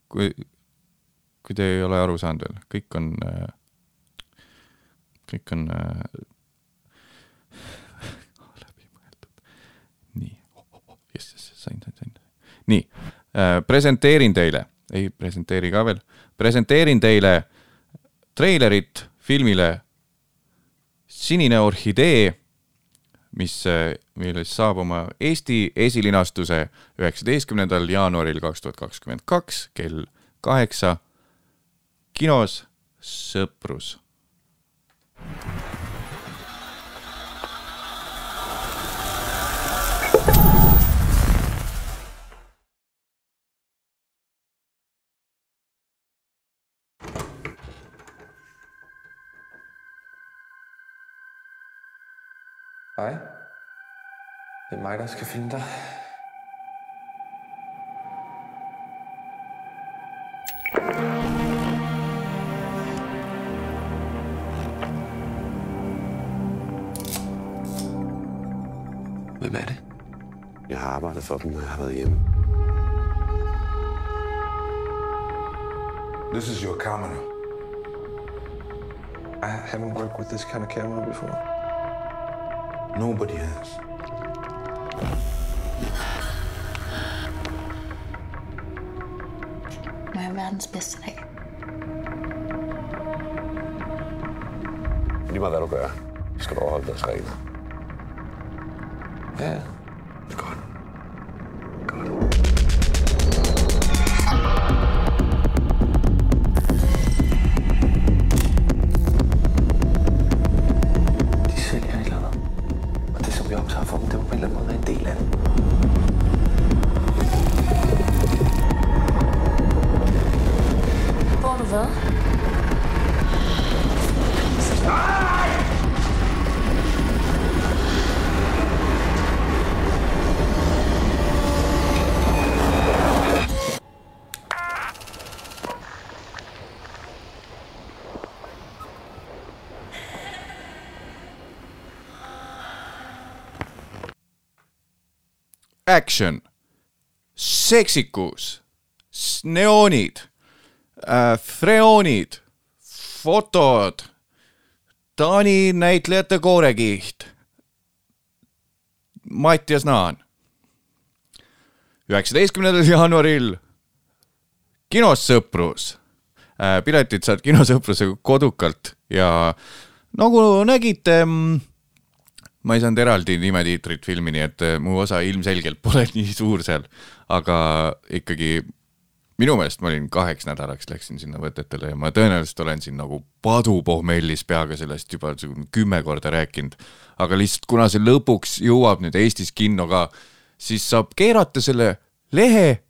kui, kui te ei ole aru saanud veel, kõik on, kõik on läbimõeldud. Sain, sain, sain. nii äh,, presenteerin teile, ei presenteeri ka veel, presenteerin teile treilerit filmile Sinine orhidee mis, millest saab oma Eesti esilinastuse üheksateistkümnendal jaanuaril kaks tuhat kakskümmend kaks kell kaheksa kinos Sõprus. Det er mig, der skal finde dig. Hvem er det? Jeg har arbejdet for dem, når jeg har været hjemme. This is your camera. I haven't worked with this kind of camera before. Nobody has. Må jeg verdens bedste dag. Lige meget hvad du gør, skal du overholde deres regler. Ja, Action, seksikus, neoonid äh,, freoonid, fotod, Taani näitlejate koorekiht, Mattias Naan. üheksateistkümnendal [LAUGHS] jaanuaril. Kinos Sõprus. piletid saad kinosõprusega kodukalt ja nagu nägite, ma ei saanud eraldi nimetiitrit filmi, nii et eh, mu osa ilmselgelt pole [LAUGHS] nii suur seal, aga ikkagi minu meelest ma olin kaheks nädalaks läksin sinna võtetele ja ma tõenäoliselt olen siin nagu padupohmellis peaga sellest juba kümme korda rääkinud. aga lihtsalt kuna see lõpuks jõuab nüüd Eestis kinno ka, siis saab keerata selle lehe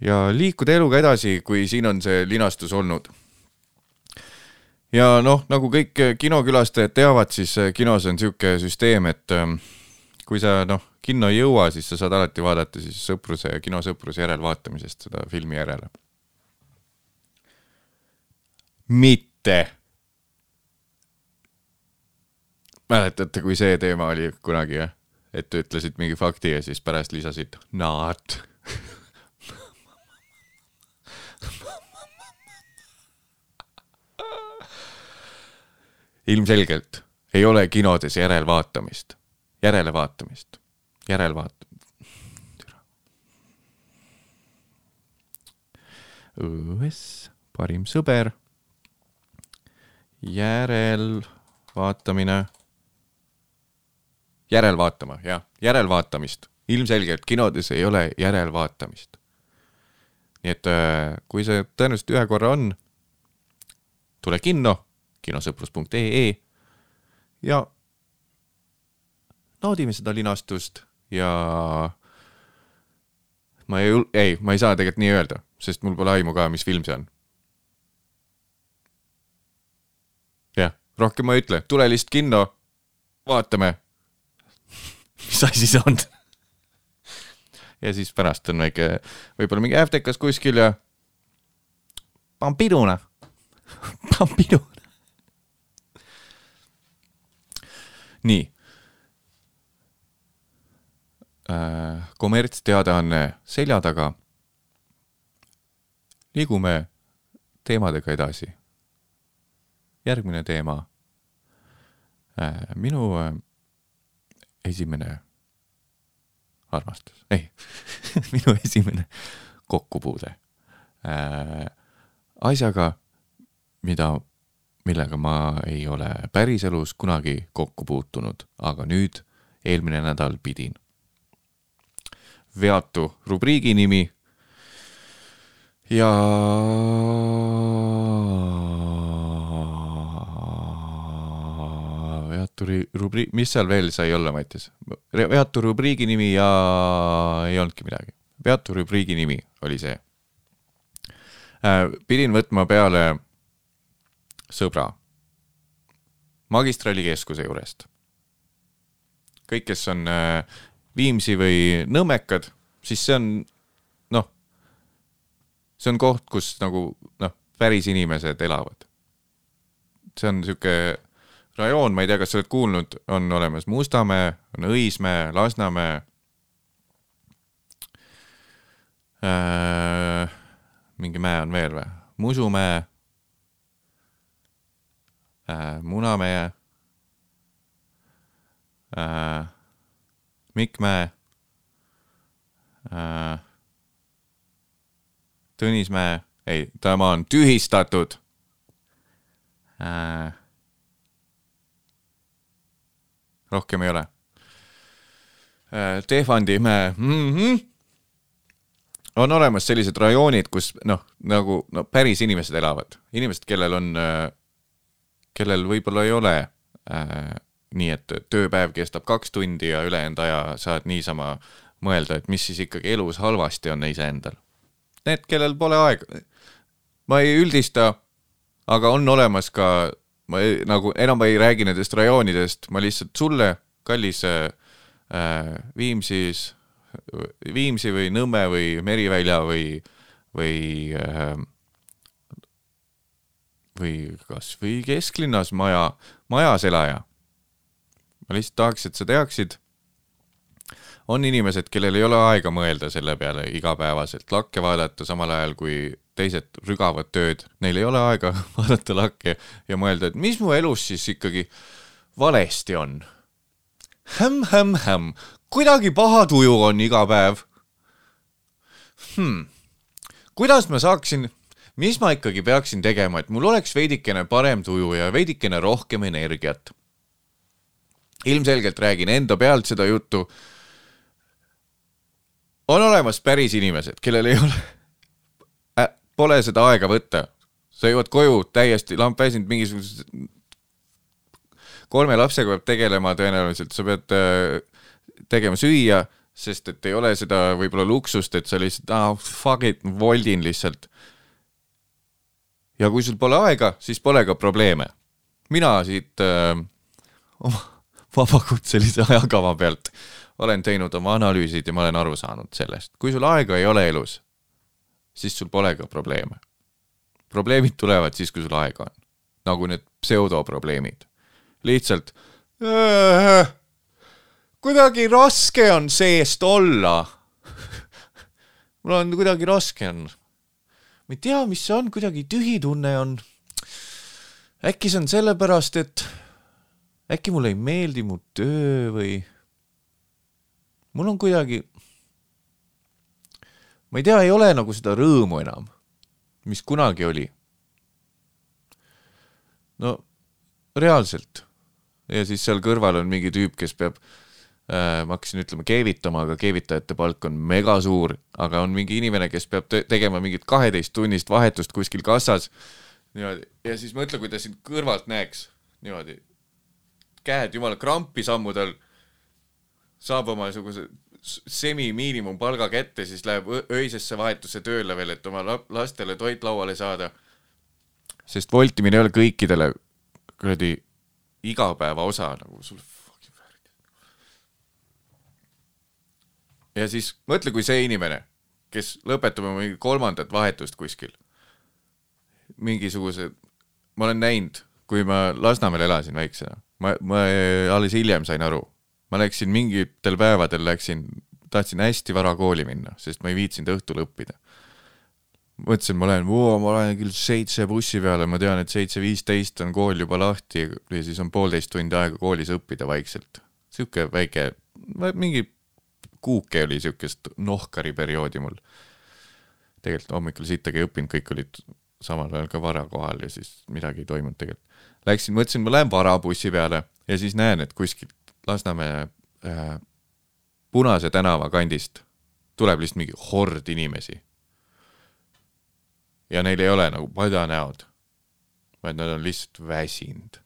ja liikuda eluga edasi, kui siin on see linastus olnud ja noh, nagu kõik eh, kinokülastajad teavad, siis eh, kinos on niisugune süsteem, et ähm, kui sa noh, kinno ei jõua, siis sa saad alati vaadata siis sõpruse kinosõpruse järelvaatamisest seda filmi järele. mitte. mäletate, kui see teema oli kunagi jah, et ütlesid mingi fakti ja siis pärast lisasid not [LAUGHS] ilmselgelt ei ole kinodes järelvaatamist, järelevaatamist, järelvaat-. õues parim sõber, järelvaatamine, järelvaatama, jah, järelvaatamist, ilmselgelt kinodes ei ole järelvaatamist. nii et äh, kui see tõenäoliselt ühe korra on, tule kinno kinosõprus.ee ja naudime seda linastust ja ma ei, ei, ma ei saa tegelikult nii öelda, sest mul pole aimu ka, mis film see on. jah, rohkem ma ei ütle, tule lihtsalt kinno, vaatame, mis asi see on. ja siis pärast on väike, võib-olla mingi äftekas kuskil ja Pampiduna, [LAUGHS] Pampiduna. Nii äh,. kommertsteadaanne selja taga. liigume teemadega edasi. järgmine teema äh,. minu äh, esimene armastus, ei, [LAUGHS] minu esimene kokkupuude äh, asjaga, mida millega ma ei ole päriselus kunagi kokku puutunud, aga nüüd eelmine nädal pidin. veatu rubriigi nimi ja veatu rubriik, mis seal veel sai olla, Mattias? veatu rubriigi nimi ja ei olnudki midagi. veatu rubriigi nimi oli see. pidin võtma peale sõbra magistraalikeskuse juurest. kõik, kes on äh, Viimsi või Nõmmekad, siis see on noh, see on koht, kus nagu noh, päris inimesed elavad. see on niisugune rajoon, ma ei tea, kas sa oled kuulnud, on olemas Mustamäe, on Õismäe, Lasnamäe äh,. mingi mäe on veel või? Musumäe äh, Munamäe äh,, Mikkmäe äh,, Tõnismäe, ei, tema on tühistatud äh,. rohkem ei ole äh,. Tehvandi mäe mm. -hmm. on olemas sellised rajoonid, kus noh, nagu no päris inimesed elavad, inimesed, kellel on äh, kellel võib-olla ei ole äh, nii et tööpäev kestab kaks tundi ja ülejäänud aja saad niisama mõelda, et mis siis ikkagi elus halvasti on iseendal. Need, kellel pole aega, ma ei üldista, aga on olemas ka, ma ei, nagu enam ei räägi nendest rajoonidest, ma lihtsalt sulle, kallis äh, Viimsis, Viimsi või Nõmme või Merivälja või, või äh, või kas või kesklinnas maja, majas elaja. ma lihtsalt tahaks, et sa teaksid, on inimesed, kellel ei ole aega mõelda selle peale igapäevaselt, lakke vaadata, samal ajal kui teised rügavad tööd, neil ei ole aega [LAUGHS] vaadata lakke ja mõelda, et mis mu elus siis ikkagi valesti on. Hämm-hämm-hämm, kuidagi paha tuju on iga päev hmm.. kuidas ma saaksin mis ma ikkagi peaksin tegema, et mul oleks veidikene parem tuju ja veidikene rohkem energiat. ilmselgelt räägin enda pealt seda juttu. on olemas päris inimesed, kellel ei ole äh,, pole seda aega võtta. sa jõuad koju täiesti lampväsinud mingisugused, kolme lapsega peab tegelema tõenäoliselt, sa pead äh, tegema süüa, sest et ei ole seda võib-olla luksust, et sa lihtsalt ah, fuck it, voldin lihtsalt ja kui sul pole aega, siis pole ka probleeme. mina siit äh, oma vabakutselise ajakava pealt olen teinud oma analüüsid ja ma olen aru saanud sellest, kui sul aega ei ole elus, siis sul pole ka probleeme. probleemid tulevad siis, kui sul aega on, nagu need pseudoprobleemid. lihtsalt äh, kuidagi raske on seest olla [LAUGHS] mul on kuidagi raske on ma ei tea, mis see on, kuidagi tühi tunne on. äkki see on sellepärast, et äkki mulle ei meeldi mu töö või mul on kuidagi, ma ei tea, ei ole nagu seda rõõmu enam, mis kunagi oli. no reaalselt. ja siis seal kõrval on mingi tüüp, kes peab ma hakkasin ütlema keevitama, aga keevitajate palk on mega suur, aga on mingi inimene, kes peab tegema mingit kaheteisttunnist vahetust kuskil kassas. niimoodi. Ja siis mõtle, kui ta sind kõrvalt näeks. Niimoodi, käed jumala krampi sammudel, saab oma niisuguse semi-miinimumpalga kätte, siis läheb öisesse vahetusse tööle veel, et oma lastele toit lauale saada. sest voltimine ei ole kõikidele kuradi igapäeva osa nagu sul ja siis mõtle, kui see inimene, kes lõpetab oma mingi kolmandat vahetust kuskil, mingisuguse, ma olen näinud, kui ma Lasnamäel elasin väiksena, ma, ma alles hiljem sain aru, ma läksin mingitel päevadel läksin, tahtsin hästi vara kooli minna, sest ma ei viitsinud õhtul õppida. mõtlesin, ma lähen, ma lähen küll seitse bussi peale, ma tean, et seitse viisteist on kool juba lahti ja siis on poolteist tundi aega koolis õppida vaikselt. sihuke väike, mingi kuuke oli siukest nohkari perioodi mul. tegelikult hommikul sittagi ei õppinud, kõik olid samal ajal ka vara kohal ja siis midagi ei toimunud tegelikult. Läksin, mõtlesin, ma lähen varabussi peale ja siis näen, et kuskilt Lasnamäe äh, Punase tänava kandist tuleb lihtsalt mingi hord inimesi. ja neil ei ole nagu padanäod, vaid nad on lihtsalt väsinud.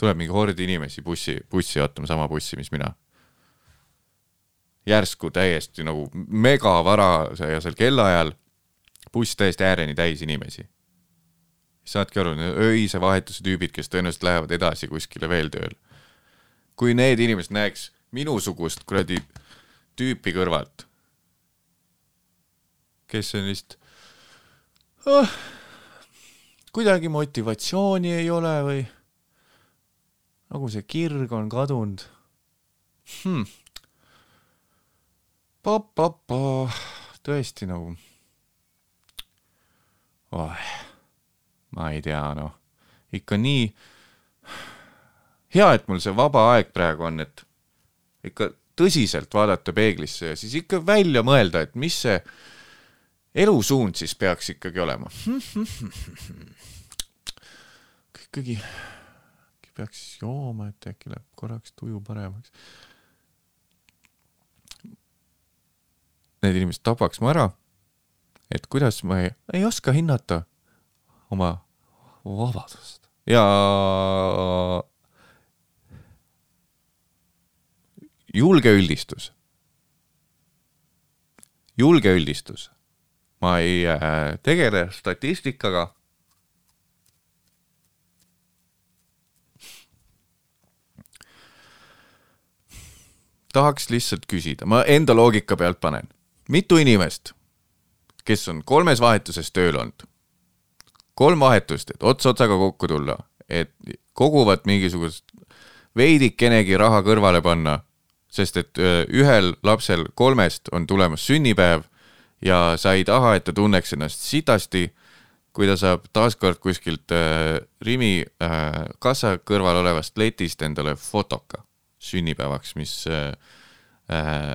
tuleb mingi hord inimesi bussi, bussi ootama, sama bussi, mis mina järsku täiesti nagu megavarasel kellaajal buss täiesti ääreni täis inimesi. saadki aru, öise vahetuse tüübid, kes tõenäoliselt lähevad edasi kuskile veel tööle. kui need inimesed näeks minusugust kuradi tüüpi kõrvalt, kes on lihtsalt oh, kuidagi motivatsiooni ei ole või nagu see kirg on kadunud hmm tõesti nagu oh,, ma ei tea, noh, ikka nii hea, et mul see vaba aeg praegu on, et ikka tõsiselt vaadata peeglisse ja siis ikka välja mõelda, et mis see elusuund siis peaks ikkagi olema. ikkagi, äkki peaks jooma, et äkki läheb korraks tuju paremaks need inimesed tapaks mu ära. et kuidas ma ei, ei oska hinnata oma vabadust ja julge üldistus. julge üldistus. ma ei äh, tegele statistikaga. tahaks lihtsalt küsida, ma enda loogika pealt panen, mitu inimest, kes on kolmes vahetuses tööl olnud, kolm vahetust, et ots otsaga kokku tulla, et koguvad mingisugust veidikenegi raha kõrvale panna, sest et ühel lapsel kolmest on tulemas sünnipäev ja sa ei taha, et ta tunneks ennast sitasti, kui ta saab taaskord kuskilt äh, Rimi äh, kassa kõrval olevast letist endale fotoka sünnipäevaks, mis äh, äh,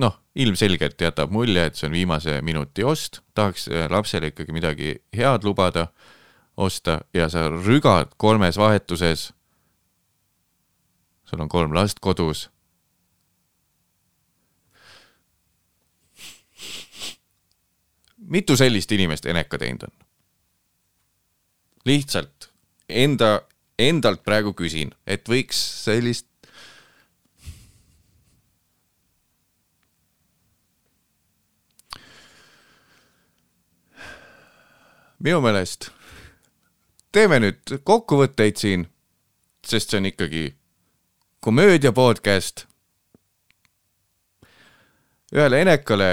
noh, ilmselgelt jätab mulje, et see on viimase minuti ost, tahaks äh, lapsele ikkagi midagi head lubada, osta ja sa rügad kolmes vahetuses. sul on kolm last kodus. mitu sellist inimest Eneka teinud on? lihtsalt enda, endalt praegu küsin, et võiks sellist minu meelest teeme nüüd kokkuvõtteid siin, sest see on ikkagi komöödia podcast. ühele Enekale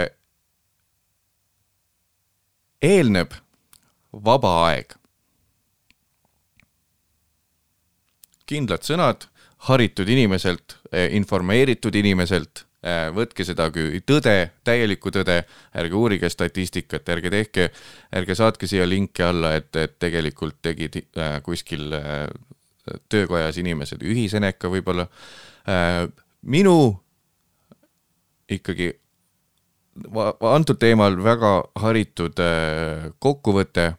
eelneb vaba aeg. kindlad sõnad haritud inimeselt, informeeritud inimeselt, võtke seda kui tõde, täielikku tõde, ärge uurige statistikat, ärge tehke, ärge saatke siia linki alla, et, et tegelikult tegid äh, kuskil äh, töökojas inimesed ühiseneka võib-olla äh,. minu ikkagi antud teemal väga haritud äh, kokkuvõte,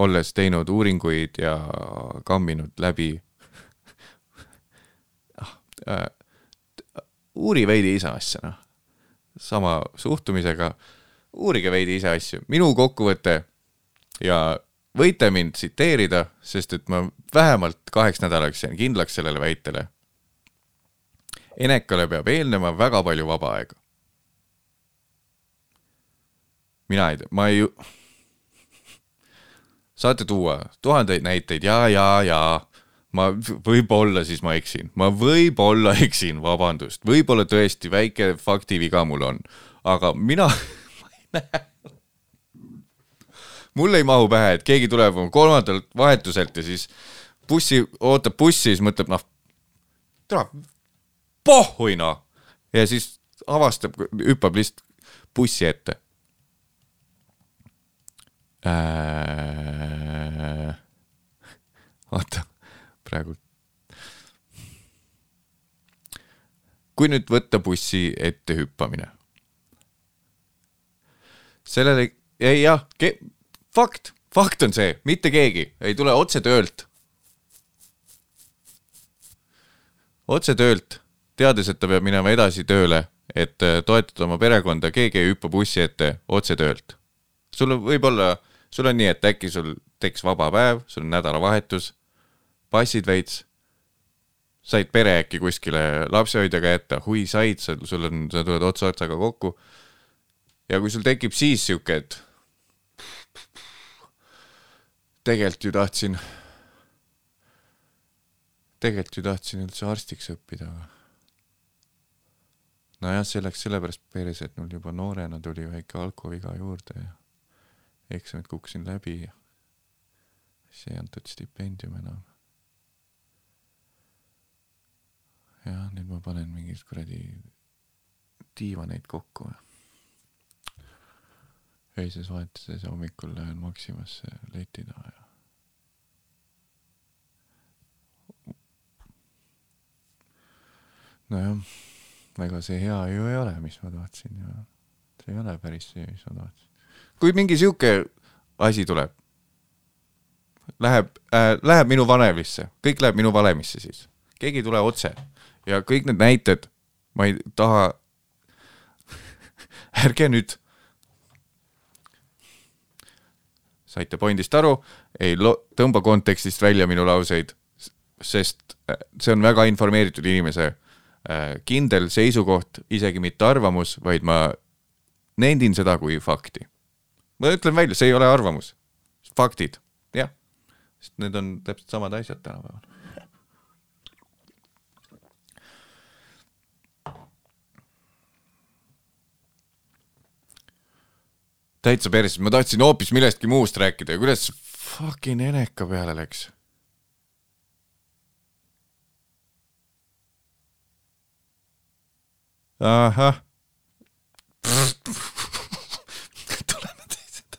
olles teinud uuringuid ja kamminud läbi [LAUGHS] äh, uuri veidi ise asja, noh. sama suhtumisega, uurige veidi ise asju, minu kokkuvõte ja võite mind tsiteerida, sest et ma vähemalt kaheks nädalaks jään kindlaks sellele väitele. Enekale peab eelnema väga palju vaba aega. mina ei tea, ma ei, [LAUGHS] saate tuua tuhandeid näiteid ja, ja, ja ma võib-olla siis ma eksin, ma võib-olla eksin, vabandust, võib-olla tõesti väike faktiviga mul on, aga mina [LAUGHS] ma ei näe. mul ei mahu pähe, et keegi tuleb kolmandalt vahetuselt ja siis bussi, ootab bussi, siis mõtleb noh, tere, pohhui noh. ja siis avastab, hüppab lihtsalt bussi ette äh.... oota, praegu. kui nüüd võtta bussi ette hüppamine. sellele, ei jah, fakt, fakt on see, mitte keegi ei tule otse töölt. otse töölt, teades, et ta peab minema edasi tööle, et äh, toetada oma perekonda, keegi ei hüppa bussi ette otse töölt sul on võib-olla, sul on nii, et äkki sul tekkis vaba päev, sul on nädalavahetus, passid veits, said pere äkki kuskile lapsehoidjaga jätta, hui said, sa, sul on, sa tuled ots otsaga kokku. ja kui sul tekib siis sihuke, et tegelikult ju tahtsin, tegelikult ju tahtsin üldse arstiks õppida, aga nojah, see läks sellepärast perse, et mul juba noorena tuli väike alkoviga juurde ja eksamid kukkusin läbi ja siis ei antud stipendium enam. jah, nüüd ma panen mingeid kuradi diivaneid kokku. öises vahetuses ja hommikul lähen Maximasse leti taha ja nojah, ega see hea ju ei ole, mis ma tahtsin ja see ei ole päris see, mis ma tahtsin. kui mingi sihuke asi tuleb, läheb äh,, läheb minu valemisse, kõik läheb minu valemisse siis, keegi ei tule otse ja kõik need näited, ma ei taha, [LAUGHS] ärge nüüd, saite pointist aru, ei lo-, tõmba kontekstist välja minu lauseid, sest äh, see on väga informeeritud inimese äh, kindel seisukoht, isegi mitte arvamus, vaid ma nendin seda kui fakti. ma ütlen välja, see ei ole arvamus, faktid, jah. sest need on täpselt samad asjad tänapäeval. Täitsa perses, ma tahtsin hoopis millestki muust rääkida ja kuidas fucking Eneka peale läks ahah. [LAUGHS] tuleme teised.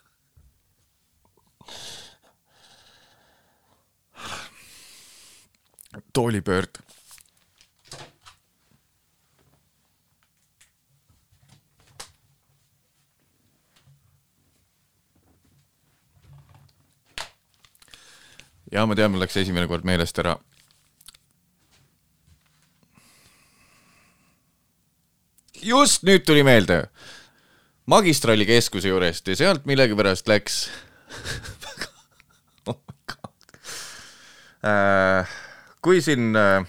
toolipöörd. Ja ma tean, mul läks esimene kord meelest ära just nüüd tuli meelde. magistrali keskuse juurest ja sealt millegipärast läks [LAUGHS] oh my God. äh,. kui siin äh,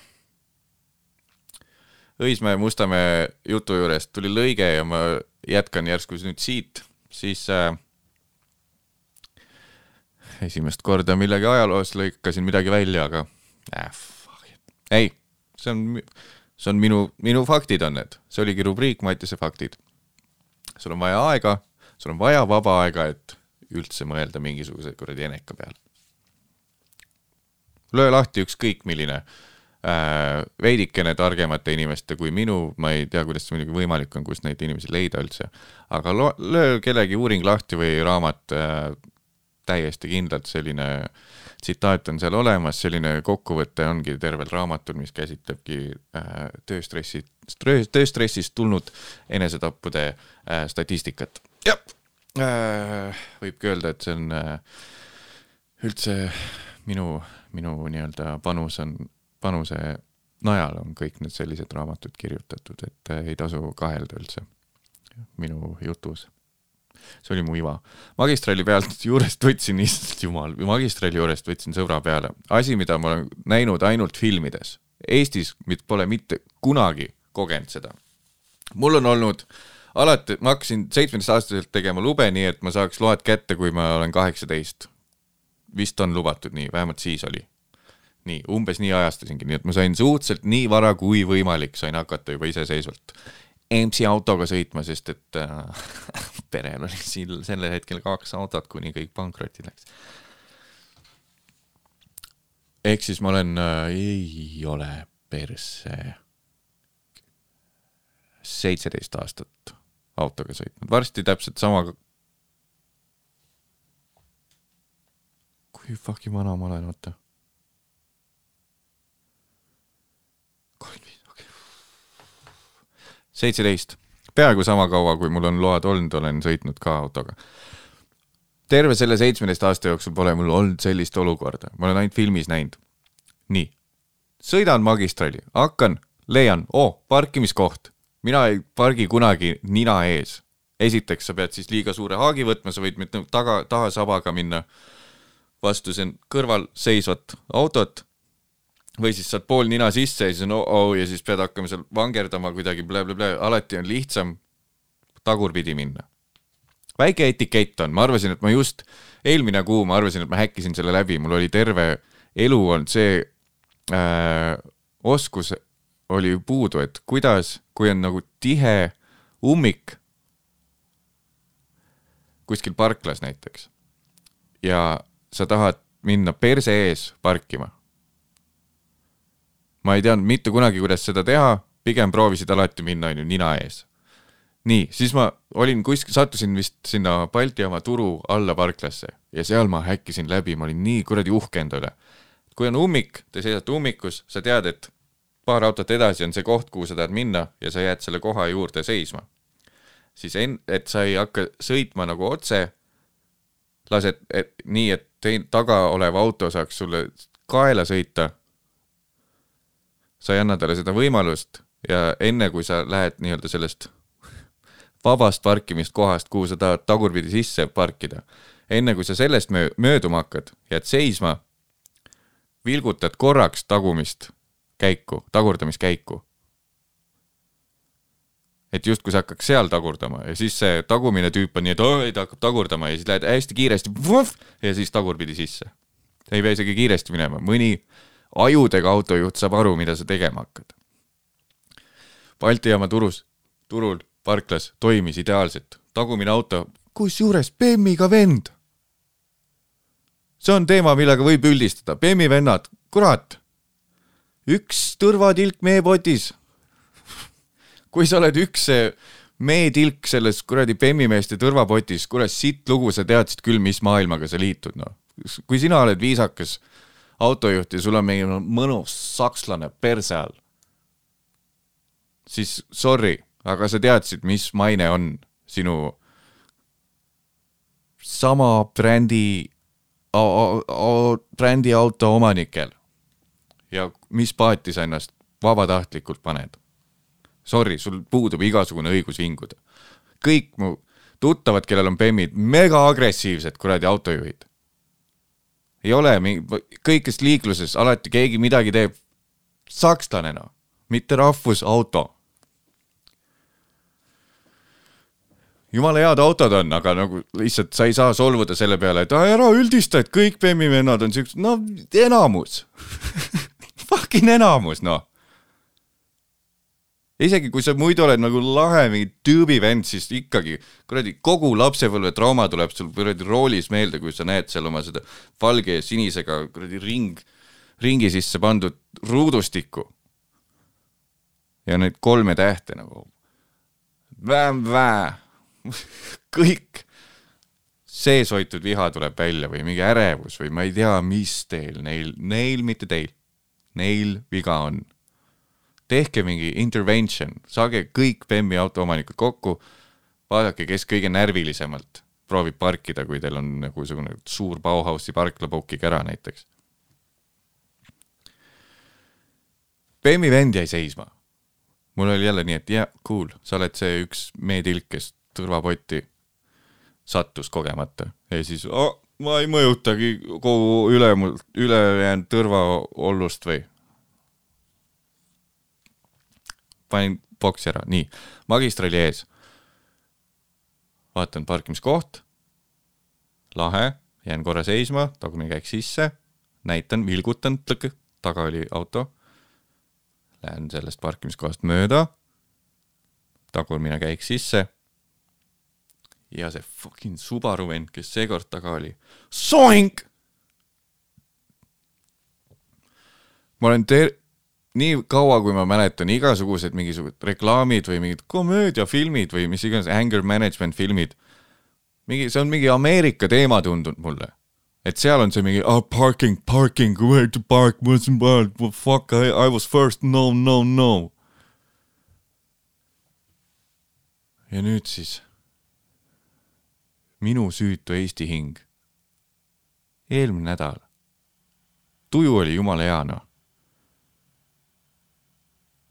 Õismäe Mustamäe jutu juurest tuli lõige ja ma jätkan järsku nüüd siit, siis äh, esimest korda millegi ajaloos lõikasin midagi välja, aga äh, fuck it. ei, see on, see on minu, minu faktid on need, see oligi rubriik Mattiase faktid. sul on vaja aega, sul on vaja vaba aega, et üldse mõelda mingisuguse kuradi eneka peale. löö lahti ükskõik milline äh, veidikene targemate inimeste kui minu, ma ei tea, kuidas see muidugi võimalik on, kust neid inimesi leida üldse, aga löö kellegi uuring lahti või raamat äh, täiesti kindlalt selline tsitaat on seal olemas, selline kokkuvõte ongi tervel raamatul, mis käsitlebki äh, tööstressi, tööstressist tulnud enesetappude äh, statistikat. jah äh,, võibki öelda, et see on üldse minu, minu nii-öelda panus on, panuse najal on kõik need sellised raamatud kirjutatud, et ei tasu kahelda üldse minu jutus see oli mu iva. magistrali pealt [LAUGHS] juurest võtsin, issand jumal, magistrali juurest võtsin sõbra peale. asi, mida ma olen näinud ainult filmides. Eestis pole mitte kunagi kogenud seda. mul on olnud alati, ma hakkasin seitsmeteistaastaselt tegema lube, nii et ma saaks load kätte, kui ma olen kaheksateist. vist on lubatud nii, vähemalt siis oli. nii, umbes nii ajastasingi, nii et ma sain suhteliselt nii vara kui võimalik, sain hakata juba iseseisvalt EMS-i autoga sõitma, sest et äh, [LAUGHS] perel oli siin sellel hetkel kaks autot, kuni kõik pankrotti läks. ehk siis ma olen äh,, ei ole perse seitseteist aastat autoga sõitnud, varsti täpselt sama. kui fucking vana ma olen, oota. kolmkümmend viis, okei okay. seitseteist, peaaegu sama kaua, kui mul on load olnud, olen sõitnud ka autoga. terve selle seitsmeteist aasta jooksul pole mul olnud sellist olukorda, ma olen ainult filmis näinud. nii, sõidan magistrali, hakkan, leian, oo, parkimiskoht. mina ei pargi kunagi nina ees. esiteks, sa pead siis liiga suure haagi võtma, sa võid mitte taga, taha sabaga minna vastu siin kõrval seisvat autot või siis saad pool nina sisse ja siis on oh-oh ja siis pead hakkama seal vangerdama kuidagi blä-blä-blä, alati on lihtsam tagurpidi minna. väike etikett on, ma arvasin, et ma just eelmine kuu ma arvasin, et ma häkkisin selle läbi, mul oli terve elu olnud see äh, oskus oli puudu, et kuidas, kui on nagu tihe ummik kuskil parklas näiteks ja sa tahad minna perse ees parkima ma ei teadnud mitte kunagi, kuidas seda teha, pigem proovisid alati minna, on ju, nina ees. nii, siis ma olin kuskil, sattusin vist sinna Balti jaama turu alla parklasse ja seal ma häkkisin läbi, ma olin nii kuradi uhke enda üle. kui on ummik, te seisate ummikus, sa tead, et paar autot edasi on see koht, kuhu sa tahad minna ja sa jääd selle koha juurde seisma. siis en-, et sa ei hakka sõitma nagu otse, lased et, nii, et tein-, taga olev auto saaks sulle kaela sõita sa ei anna talle seda võimalust ja enne kui sa lähed nii-öelda sellest vabast parkimist kohast, kuhu sa tahad tagurpidi sisse parkida, enne kui sa sellest möö- mööduma hakkad, jääd seisma, vilgutad korraks tagumist käiku, tagurdamiskäiku et justkui sa hakkaks seal tagurdama ja siis see tagumine tüüp on nii, et oi, ta hakkab tagurdama ja siis lähed hästi kiiresti vuh, ja siis tagurpidi sisse. ei pea isegi kiiresti minema, mõni ajudega autojuht saab aru, mida sa tegema hakkad. Balti jaama turus, turul, parklas toimis ideaalselt, tagumine auto, kusjuures Bemmiga vend. see on teema, millega võib üldistada, Bemmi vennad, kurat. üks tõrvatilk meepotis. kui sa oled üks see meetilk selles kuradi Bemmimeeste tõrvapotis, kurat sitt lugu, sa teadsid küll, mis maailmaga sa liitud, noh. kui sina oled viisakas autojuht ja sul on mingi mõnus sakslane perse all, siis sorry, aga sa teadsid, mis maine on sinu sama brändi, brändi auto omanikel. ja mis paati sa ennast vabatahtlikult paned. Sorry, sul puudub igasugune õigus vinguda. kõik mu tuttavad, kellel on bemmid, mega agressiivsed kuradi autojuhid. Ei ole mingi, kõikides liikluses alati keegi midagi teeb. Sakslane noh, mitte rahvusauto. Jumala head autod on, aga nagu lihtsalt sa ei saa solvuda selle peale, et ära üldista, et kõik Bemmi vennad on siuksed, no enamus. [LAUGHS] Fucking enamus, noh. Isegi kui sa muidu oled nagu lahe mingi tüübi vend, siis ikkagi kuradi kogu lapsepõlve trauma tuleb sul kuradi roolis meelde, kui sa näed seal oma seda valge ja sinisega kuradi ring, ringi sisse pandud ruudustikku. ja neid kolme tähte nagu vä-vä [LAUGHS] kõik seeshoitud viha tuleb välja või mingi ärevus või ma ei tea, mis teil, neil, neil, mitte teil, neil viga on. Tehke mingi intervention, saage kõik Bemmi autoomanikud kokku, vaadake, kes kõige närvilisemalt proovib parkida, kui teil on nagu niisugune suur Bauhausi parklapokik ära näiteks. Bemmi vend jäi seisma. mul oli jälle nii, et jaa, cool, sa oled see üks meetilk, kes turvapotti sattus kogemata ja siis oh, ma ei mõjutagi kogu ülemul, ülejäänud tõrvaollust või. Panin boksi ära, nii, magistrali ees. vaatan parkimiskoht, lahe, jään korra seisma, tagumine käik sisse, näitan, vilgutan, tõk, taga oli auto. Lähen sellest parkimiskohast mööda, tagumine käik sisse ja see fucking Subaru vend, kes seekord taga oli, soink! ma olen ter-, nii kaua, kui ma mäletan, igasugused mingisugused reklaamid või mingid komöödiafilmid või mis iganes anger management filmid, mingi, see on mingi Ameerika teema tundunud mulle. et seal on see mingi oh, parking, parking, where to park, fuck, I, I was first, no, no, no. ja nüüd siis minu süütu Eesti hing. eelmine nädal. tuju oli jumala hea, noh.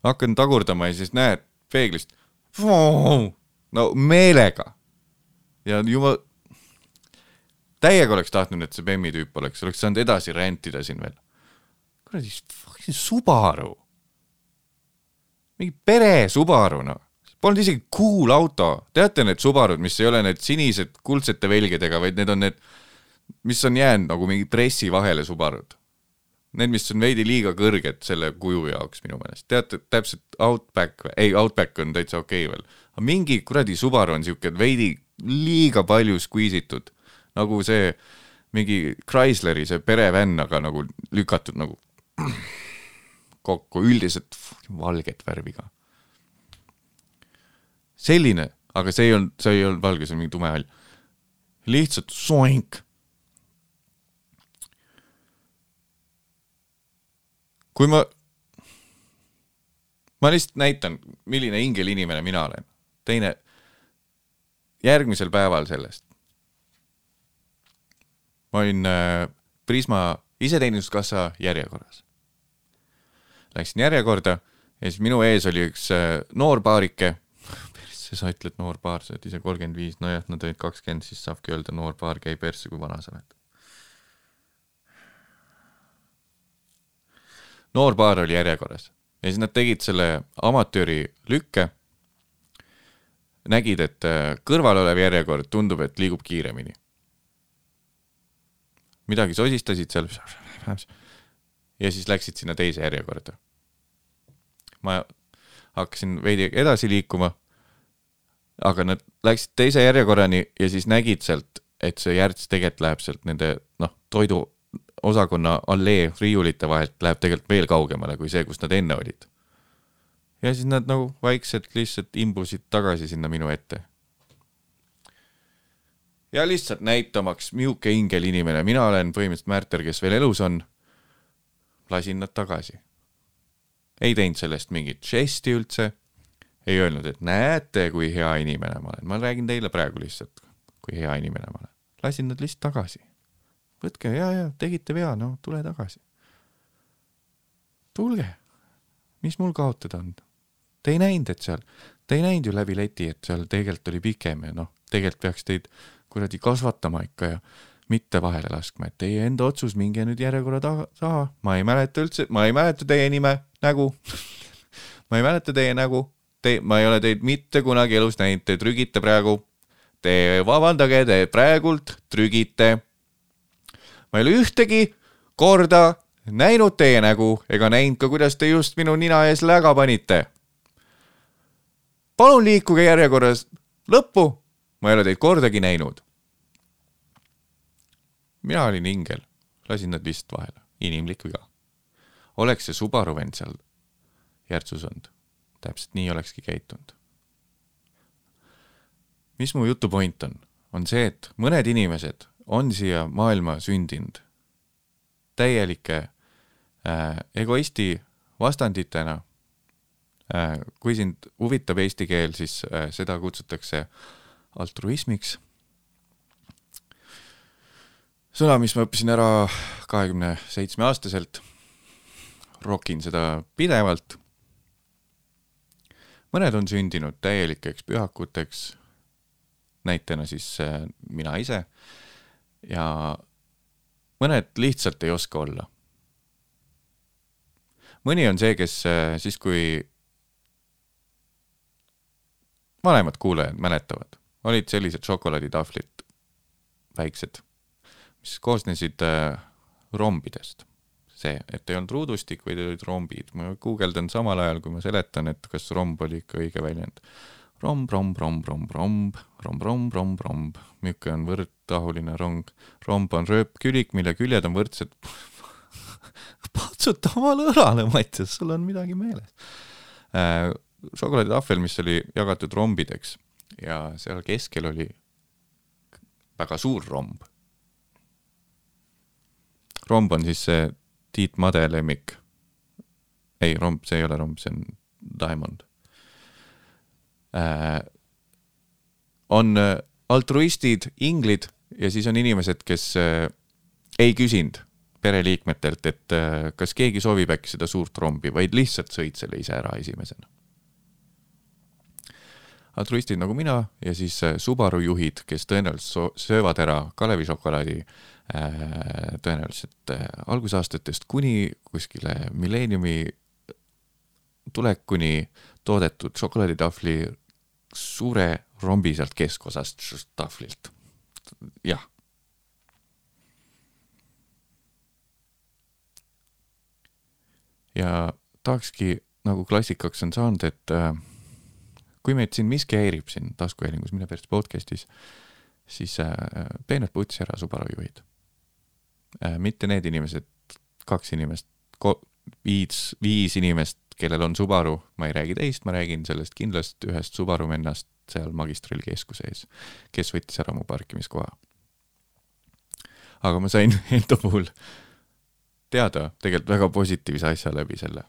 Hakkan tagurdama ja siis näed peeglist. no meelega. ja juba, täiega oleks tahtnud, et see Bemmi tüüp oleks, oleks saanud edasi rentida siin veel. kuradi, Subaru. mingi pere Subaru, noh polnud isegi cool auto, teate need Subarud, mis ei ole need sinised kuldsete velgedega, vaid need on need, mis on jäänud nagu mingi dressi vahele Subarud. Need, mis on veidi liiga kõrged selle kuju jaoks minu meelest, teate täpselt Outback või, ei Outback on täitsa okei okay veel, aga mingi kuradi Subaru on siuke veidi liiga palju squeeze itud, nagu see mingi Chrysleri see perevänn, aga nagu lükatud nagu [CLEARS THROAT] kokku, üldiselt valget värvi ka selline, aga see ei olnud, see ei olnud valge, see on mingi tume hall. lihtsalt soink. Kui ma, ma lihtsalt näitan, milline ingelinimene mina olen. teine, järgmisel päeval sellest. ma olin äh, Prisma iseteeninduskassa järjekorras. Läksin järjekorda ja siis minu ees oli üks äh, noor paarike see sa ütled noor paar, sa oled ise kolmkümmend viis, nojah, nad olid kakskümmend, siis saabki öelda noor paar, käi persse, kui vana sa oled. Noor paar oli järjekorras ja siis nad tegid selle amatööri lükke. nägid, et äh, kõrval olev järjekord tundub, et liigub kiiremini. midagi sosistasid seal ja siis läksid sinna teise järjekorda. ma hakkasin veidi edasi liikuma, aga nad läksid teise järjekorrani ja siis nägid sealt, et see järts tegelikult läheb sealt nende noh, toiduosakonna allee riiulite vahelt läheb tegelikult veel kaugemale kui see, kus nad enne olid. ja siis nad nagu vaikselt lihtsalt imbusid tagasi sinna minu ette. ja lihtsalt näitamaks, milline ingel inimene mina olen, põhimõtteliselt Märter, kes veel elus on, lasin nad tagasi. ei teinud sellest mingit žesti üldse, ei öelnud, et näete, kui hea inimene ma olen, ma räägin teile praegu lihtsalt, kui hea inimene ma olen. lasin nad lihtsalt tagasi. Võtke ja, ja tegite vea, no tule tagasi. tulge, mis mul kaotada on? Te ei näinud, et seal, te ei näinud ju läbi leti, et seal tegelikult oli pikem ja noh, tegelikult peaks teid kuradi kasvatama ikka ja mitte vahele laskma, et teie enda otsus, minge nüüd järjekorra taha, taha, ma ei mäleta üldse, ma ei mäleta teie nime, nägu. [LAUGHS] ma ei mäleta teie nägu, te, ma ei ole teid mitte kunagi elus näinud, te trügite praegu. Te vabandage, te praegult trügite. Ma ei ole ühtegi korda näinud teie nägu ega näinud ka, kuidas te just minu nina ees läga panite. palun liikuge järjekorras lõppu, ma ei ole teid kordagi näinud. mina olin ingel, lasin nad lihtsalt vahele, inimlik viga. oleks see Subaru vend seal järtsus olnud, täpselt nii olekski käitunud. mis mu jutu point on, on see, et mõned inimesed on siia maailma sündinud täielike äh, egoisti vastanditena äh,. kui sind huvitab eesti keel, siis äh, seda kutsutakse altruismiks. sõna, mis ma õppisin ära kahekümne seitsme aastaselt. rokin seda pidevalt. mõned on sündinud täielikeks pühakuteks. näitena siis äh, mina ise ja mõned lihtsalt ei oska olla. mõni on see, kes äh, siis, kui vanemad kuulajad mäletavad, olid sellised šokolaaditahvlid, väiksed, mis koosnesid äh, rombidest. see, et ei olnud ruudustik, vaid olid rombid. ma guugeldan samal ajal, kui ma seletan, et kas romb oli ikka õige väljend romb-romb-romb-romb-romb, romb-romb-romb-romb, niisugune on võrdtahuline rong. romb on rööpkülik, mille küljed on võrdsed [LAUGHS] patsuta omale õlale, Mattias, sul on midagi meeles äh,. šokolaaditahvel, mis oli jagatud rombideks ja seal keskel oli väga suur romb. romb on siis see Tiit Made lemmik. ei, romb, see ei ole romb, see on diamond on äh, altruistid, inglid ja siis on inimesed, kes äh, ei küsinud pereliikmetelt, et äh, kas keegi soovib äkki seda suurt rombi, vaid lihtsalt sõid selle ise ära esimesena. altruistid nagu mina ja siis äh, Subaru juhid, kes tõenäoliselt söövad ära Kalevi šokolaadi äh, tõenäoliselt äh, algusaastatest kuni kuskile milleeniumi tulekuni toodetud šokolaaditahvli suure rombi sealt keskosast tahvlilt. jah. ja tahakski nagu klassikaks on saanud, et äh, kui meid siin miski häirib siin taskuhäälingus Mine persse podcast'is, siis äh, peenelt putsi ära Subaru juhid äh,. mitte need inimesed, kaks inimest, viis, viis inimest, kellel on Subaru, ma ei räägi teist, ma räägin sellest kindlast ühest Subaru vennast seal magistrali keskuse ees, kes võttis ära mu parkimiskoha. aga ma sain [LAUGHS] enda puhul teada tegelikult väga positiivse asja läbi selle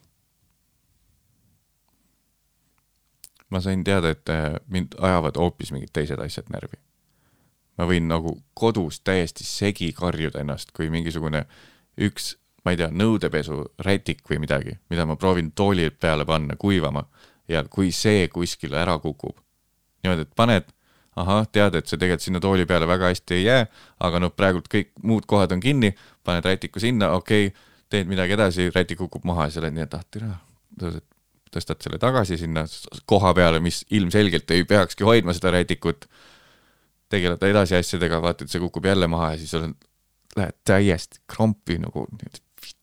ma sain teada, et äh, mind ajavad hoopis mingid teised asjad närvi. ma võin nagu kodus täiesti segi karjuda ennast, kui mingisugune üks, ma ei tea, nõudepesu rätik või midagi, mida ma proovin tooli peale panna kuivama ja kui see kuskile ära kukub, niimoodi, et paned, ahah, tead, et see tegelikult sinna tooli peale väga hästi ei jää, aga noh, praegult kõik muud kohad on kinni, paned rätiku sinna, okei okay,, teed midagi edasi, rätik kukub maha ja sa oled nii, et ah türa, tõstad selle tagasi sinna koha peale, mis ilmselgelt ei peakski hoidma seda rätikut. tegeled edasi asjadega, vaatad, see kukub jälle maha ja siis oled, lähed täiesti krampi nagu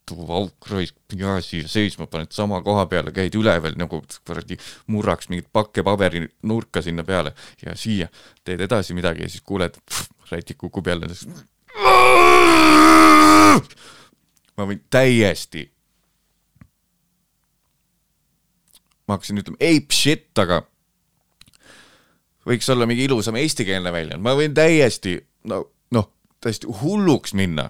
vittu auk raisk, ja siia seisma, paned sama koha peale, käid üleval nagu kuradi murraks mingit pakke paberi nurka sinna peale ja siia teed edasi midagi ja siis kuuled, rätik kukub jälle. ma võin täiesti ma hakkasin ütlema ape shit, aga võiks olla mingi ilusam eestikeelne väljend, ma võin täiesti no noh, täiesti hulluks minna.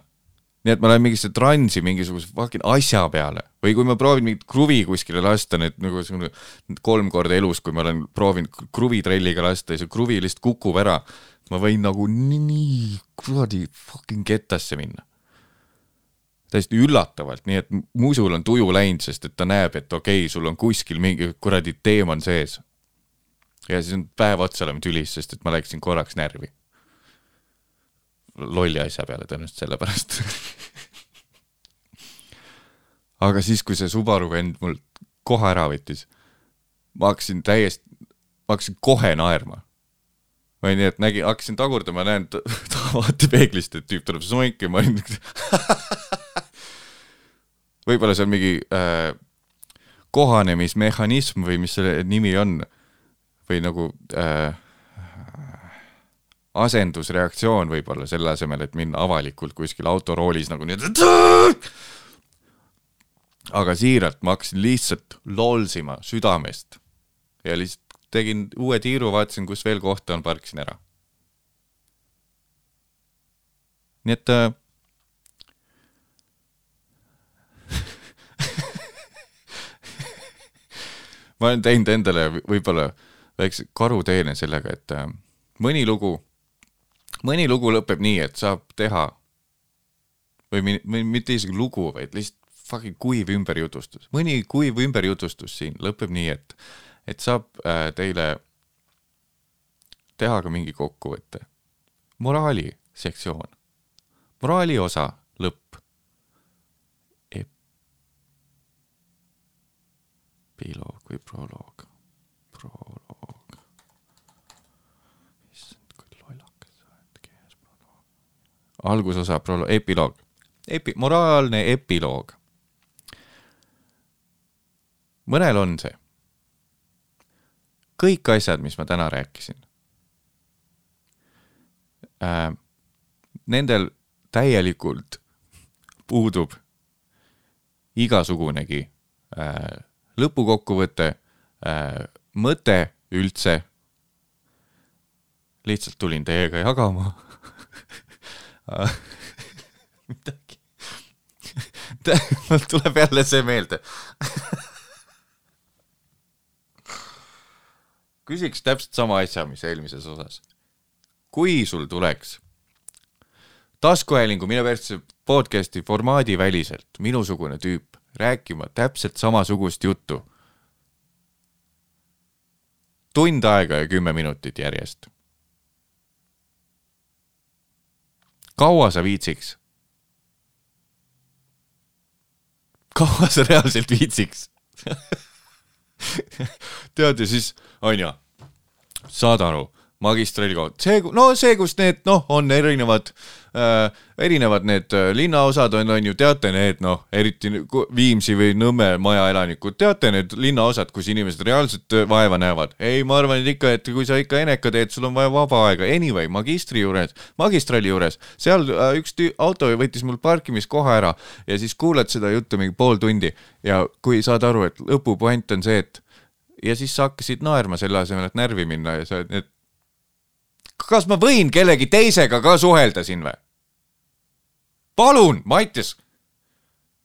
Nii et ma lähen mingisse transi mingisuguse fucking asja peale või kui ma proovin mingit kruvi kuskile lasta, need nagu kolm korda elus, kui ma olen proovinud kruvitrelliga lasta ja see kruvi lihtsalt kukub ära, ma võin nagu nii, kuradi fucking kettasse minna täiesti üllatavalt, nii et musul on tuju läinud, sest et ta näeb, et okei okay,, sul on kuskil mingi kuradi teemant sees. ja siis on päev otsa oleme tülis, sest et ma läksin korraks närvi. Lolli asja peale tõenäoliselt sellepärast. [LAUGHS] aga siis, kui see Subaru vend mul koha ära võttis, ma hakkasin täiesti, ma hakkasin kohe naerma või nii, et nägin, hakkasin tagurdama, näen ta- [LAUGHS] ta- vaatepeeglist, et tüüp tuleb soink ja ma olin [LAUGHS] võib-olla see on mingi äh, kohanemismehhanism või mis selle nimi on või nagu äh, asendusreaktsioon võib-olla selle asemel, et minna avalikult kuskil autoroolis nagu nii, et aga siiralt ma hakkasin lihtsalt lolsima südamest ja lihtsalt tegin uue tiiru, vaatasin, kus veel kohta on, parkisin ära. nii et äh, [LAUGHS] ma olen teinud endale võib-olla väikse karuteene sellega, et äh, mõni lugu, mõni lugu lõpeb nii, et saab teha või, või mitte isegi lugu, vaid lihtsalt fucking kuiv ümberjutustus. mõni kuiv ümberjutustus siin lõpeb nii, et, et saab äh, teile teha ka mingi kokkuvõte. moraali sektsioon, moraali osa lõpp. epiloog või proloog, proloog. issand, kui lollakas sa oled, keeles proloog. Algusosa epiloog, epi-, moraalne epiloog. mõnel on see. kõik asjad, mis ma täna rääkisin äh,, nendel täielikult puudub igasugunegi äh, lõpukokkuvõte äh,, mõte üldse. lihtsalt tulin teiega jagama [LAUGHS] [LAUGHS] midagi. mul tuleb jälle see meelde. küsiks täpselt sama asja, mis eelmises osas. kui sul tuleks taskuhäälingu Minu persse podcast'i formaadi väliselt minusugune tüüp rääkima täpselt samasugust juttu. tund aega ja kümme minutit järjest. Kaua sa viitsiks? kaua sa reaalselt viitsiks? [LAUGHS] tead ja siis onju, saad aru, magistrali koht, see, no see, kus need noh, on erinevad äh,, erinevad need äh, linnaosad on, on ju, teate need noh, eriti Viimsi või Nõmme majaelanikud, teate need linnaosad, kus inimesed reaalselt äh, vaeva näevad. ei, ma arvan, et ikka, et kui sa ikka eneka teed, sul on vaja vaba aega. Anyway, magistri juures, magistrali juures, seal äh, üks auto võttis mul parkimiskoha ära ja siis kuulad seda juttu mingi pool tundi ja kui saad aru, et lõpupuant on see, et ja siis sa hakkasid naerma selle asemel, et närvi minna ja sa, et kas ma võin kellegi teisega ka suhelda siin või? palun, Mattias.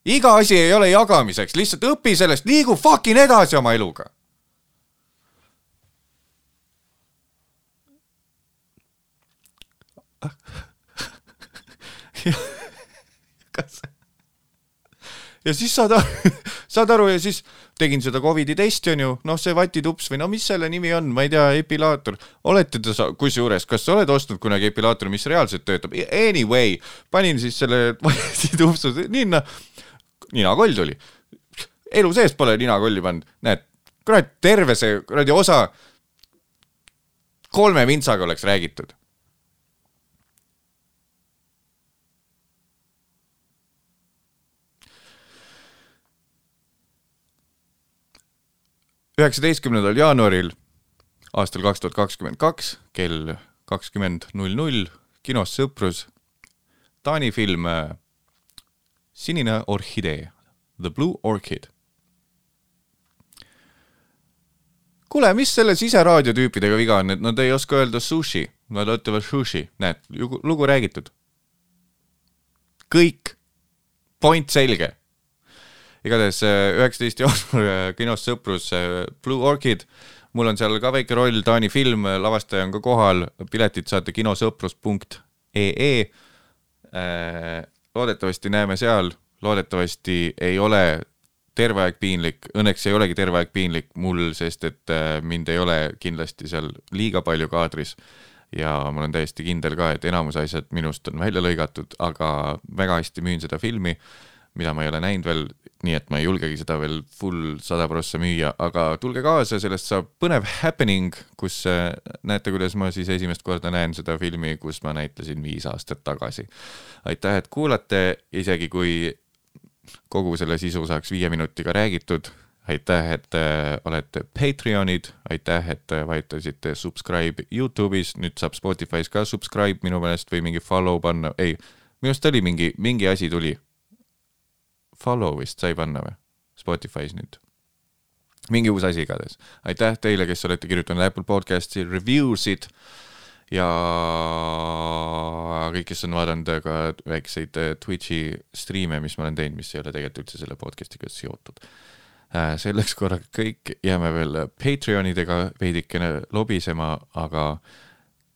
iga asi ei ole jagamiseks, lihtsalt õpi sellest, liigu fucking edasi oma eluga. kas [LAUGHS] ja siis saad aru, saad aru ja siis tegin seda Covidi testi onju, noh, see vatitups või no mis selle nimi on, ma ei tea, epilaator. olete te kusjuures, kas sa oled ostnud kunagi epilaatori, mis reaalselt töötab? Anyway, panin siis selle [LAUGHS] vatitupsu ninna, ninakoll tuli. elu sees pole ninakolli pannud, näed, kurat, terve see kuradi osa kolme vintsaga oleks räägitud. Üheksateistkümnendal jaanuaril aastal kaks tuhat kakskümmend kaks kell kakskümmend null null kinos Sõprus Taani film äh, Sinine orhidee, The Blue Orchid. kuule, mis selle siseraadiotüüpidega viga on, et nad ei oska öelda sushi, nad ütlevad sushi, näed, lugu räägitud. kõik, point selge. Igatahes äh, üheksateist jaanuar äh, kinos Sõprus äh, Blue Orchid, mul on seal ka väike roll, Taani film, lavastaja on ka kohal, piletid saate kinosõprus.ee. loodetavasti näeme seal, loodetavasti ei ole terve aeg piinlik, õnneks ei olegi terve aeg piinlik mul, sest et mind ei ole kindlasti seal liiga palju kaadris. Ja ma olen täiesti kindel ka, et enamus asjad minust on välja lõigatud, aga väga hästi müün seda filmi, mida ma ei ole näinud veel, nii et ma ei julgegi seda veel full sada prossa müüa, aga tulge kaasa, sellest saab põnev happening, kus äh, näete, kuidas ma siis esimest korda näen seda filmi, kus ma näitlesin viis aastat tagasi. aitäh, et kuulate, isegi kui kogu selle sisu saaks viie minutiga räägitud. aitäh, et äh, olete Patreonid, aitäh, et äh, vajutasite subscribe Youtube'is, nüüd saab Spotify's ka subscribe minu meelest või mingi follow panna, ei, minu arust oli mingi, mingi asi tuli. Follow vist sai panna või? Spotify's nüüd. mingi uus asi igatahes. aitäh teile, kes olete kirjutanud Apple Podcast'i review sid ja kõik, kes on vaadanud ka väikseid äh, Twitch'i striime, mis ma olen teinud, mis ei ole tegelikult üldse selle podcast'iga seotud. selleks korraga kõik, jääme veel Patreonidega veidikene lobisema, aga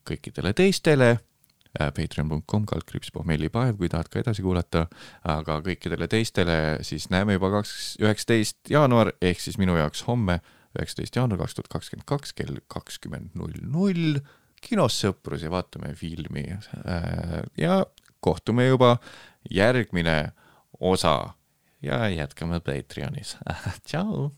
kõikidele teistele äh, patreon.com kaldkriips pohmellipaev, kui tahad ka edasi kuulata, aga kõikidele teistele siis näeme juba kaks, üheksateist jaanuar ehk siis minu jaoks homme, üheksateist jaanuar kaks tuhat kakskümmend kaks kell kakskümmend null null kinos Sõprus ja vaatame filmi Äh, ja kohtume juba järgmine osa ja jätkame Patreonis. [LAUGHS] tšau.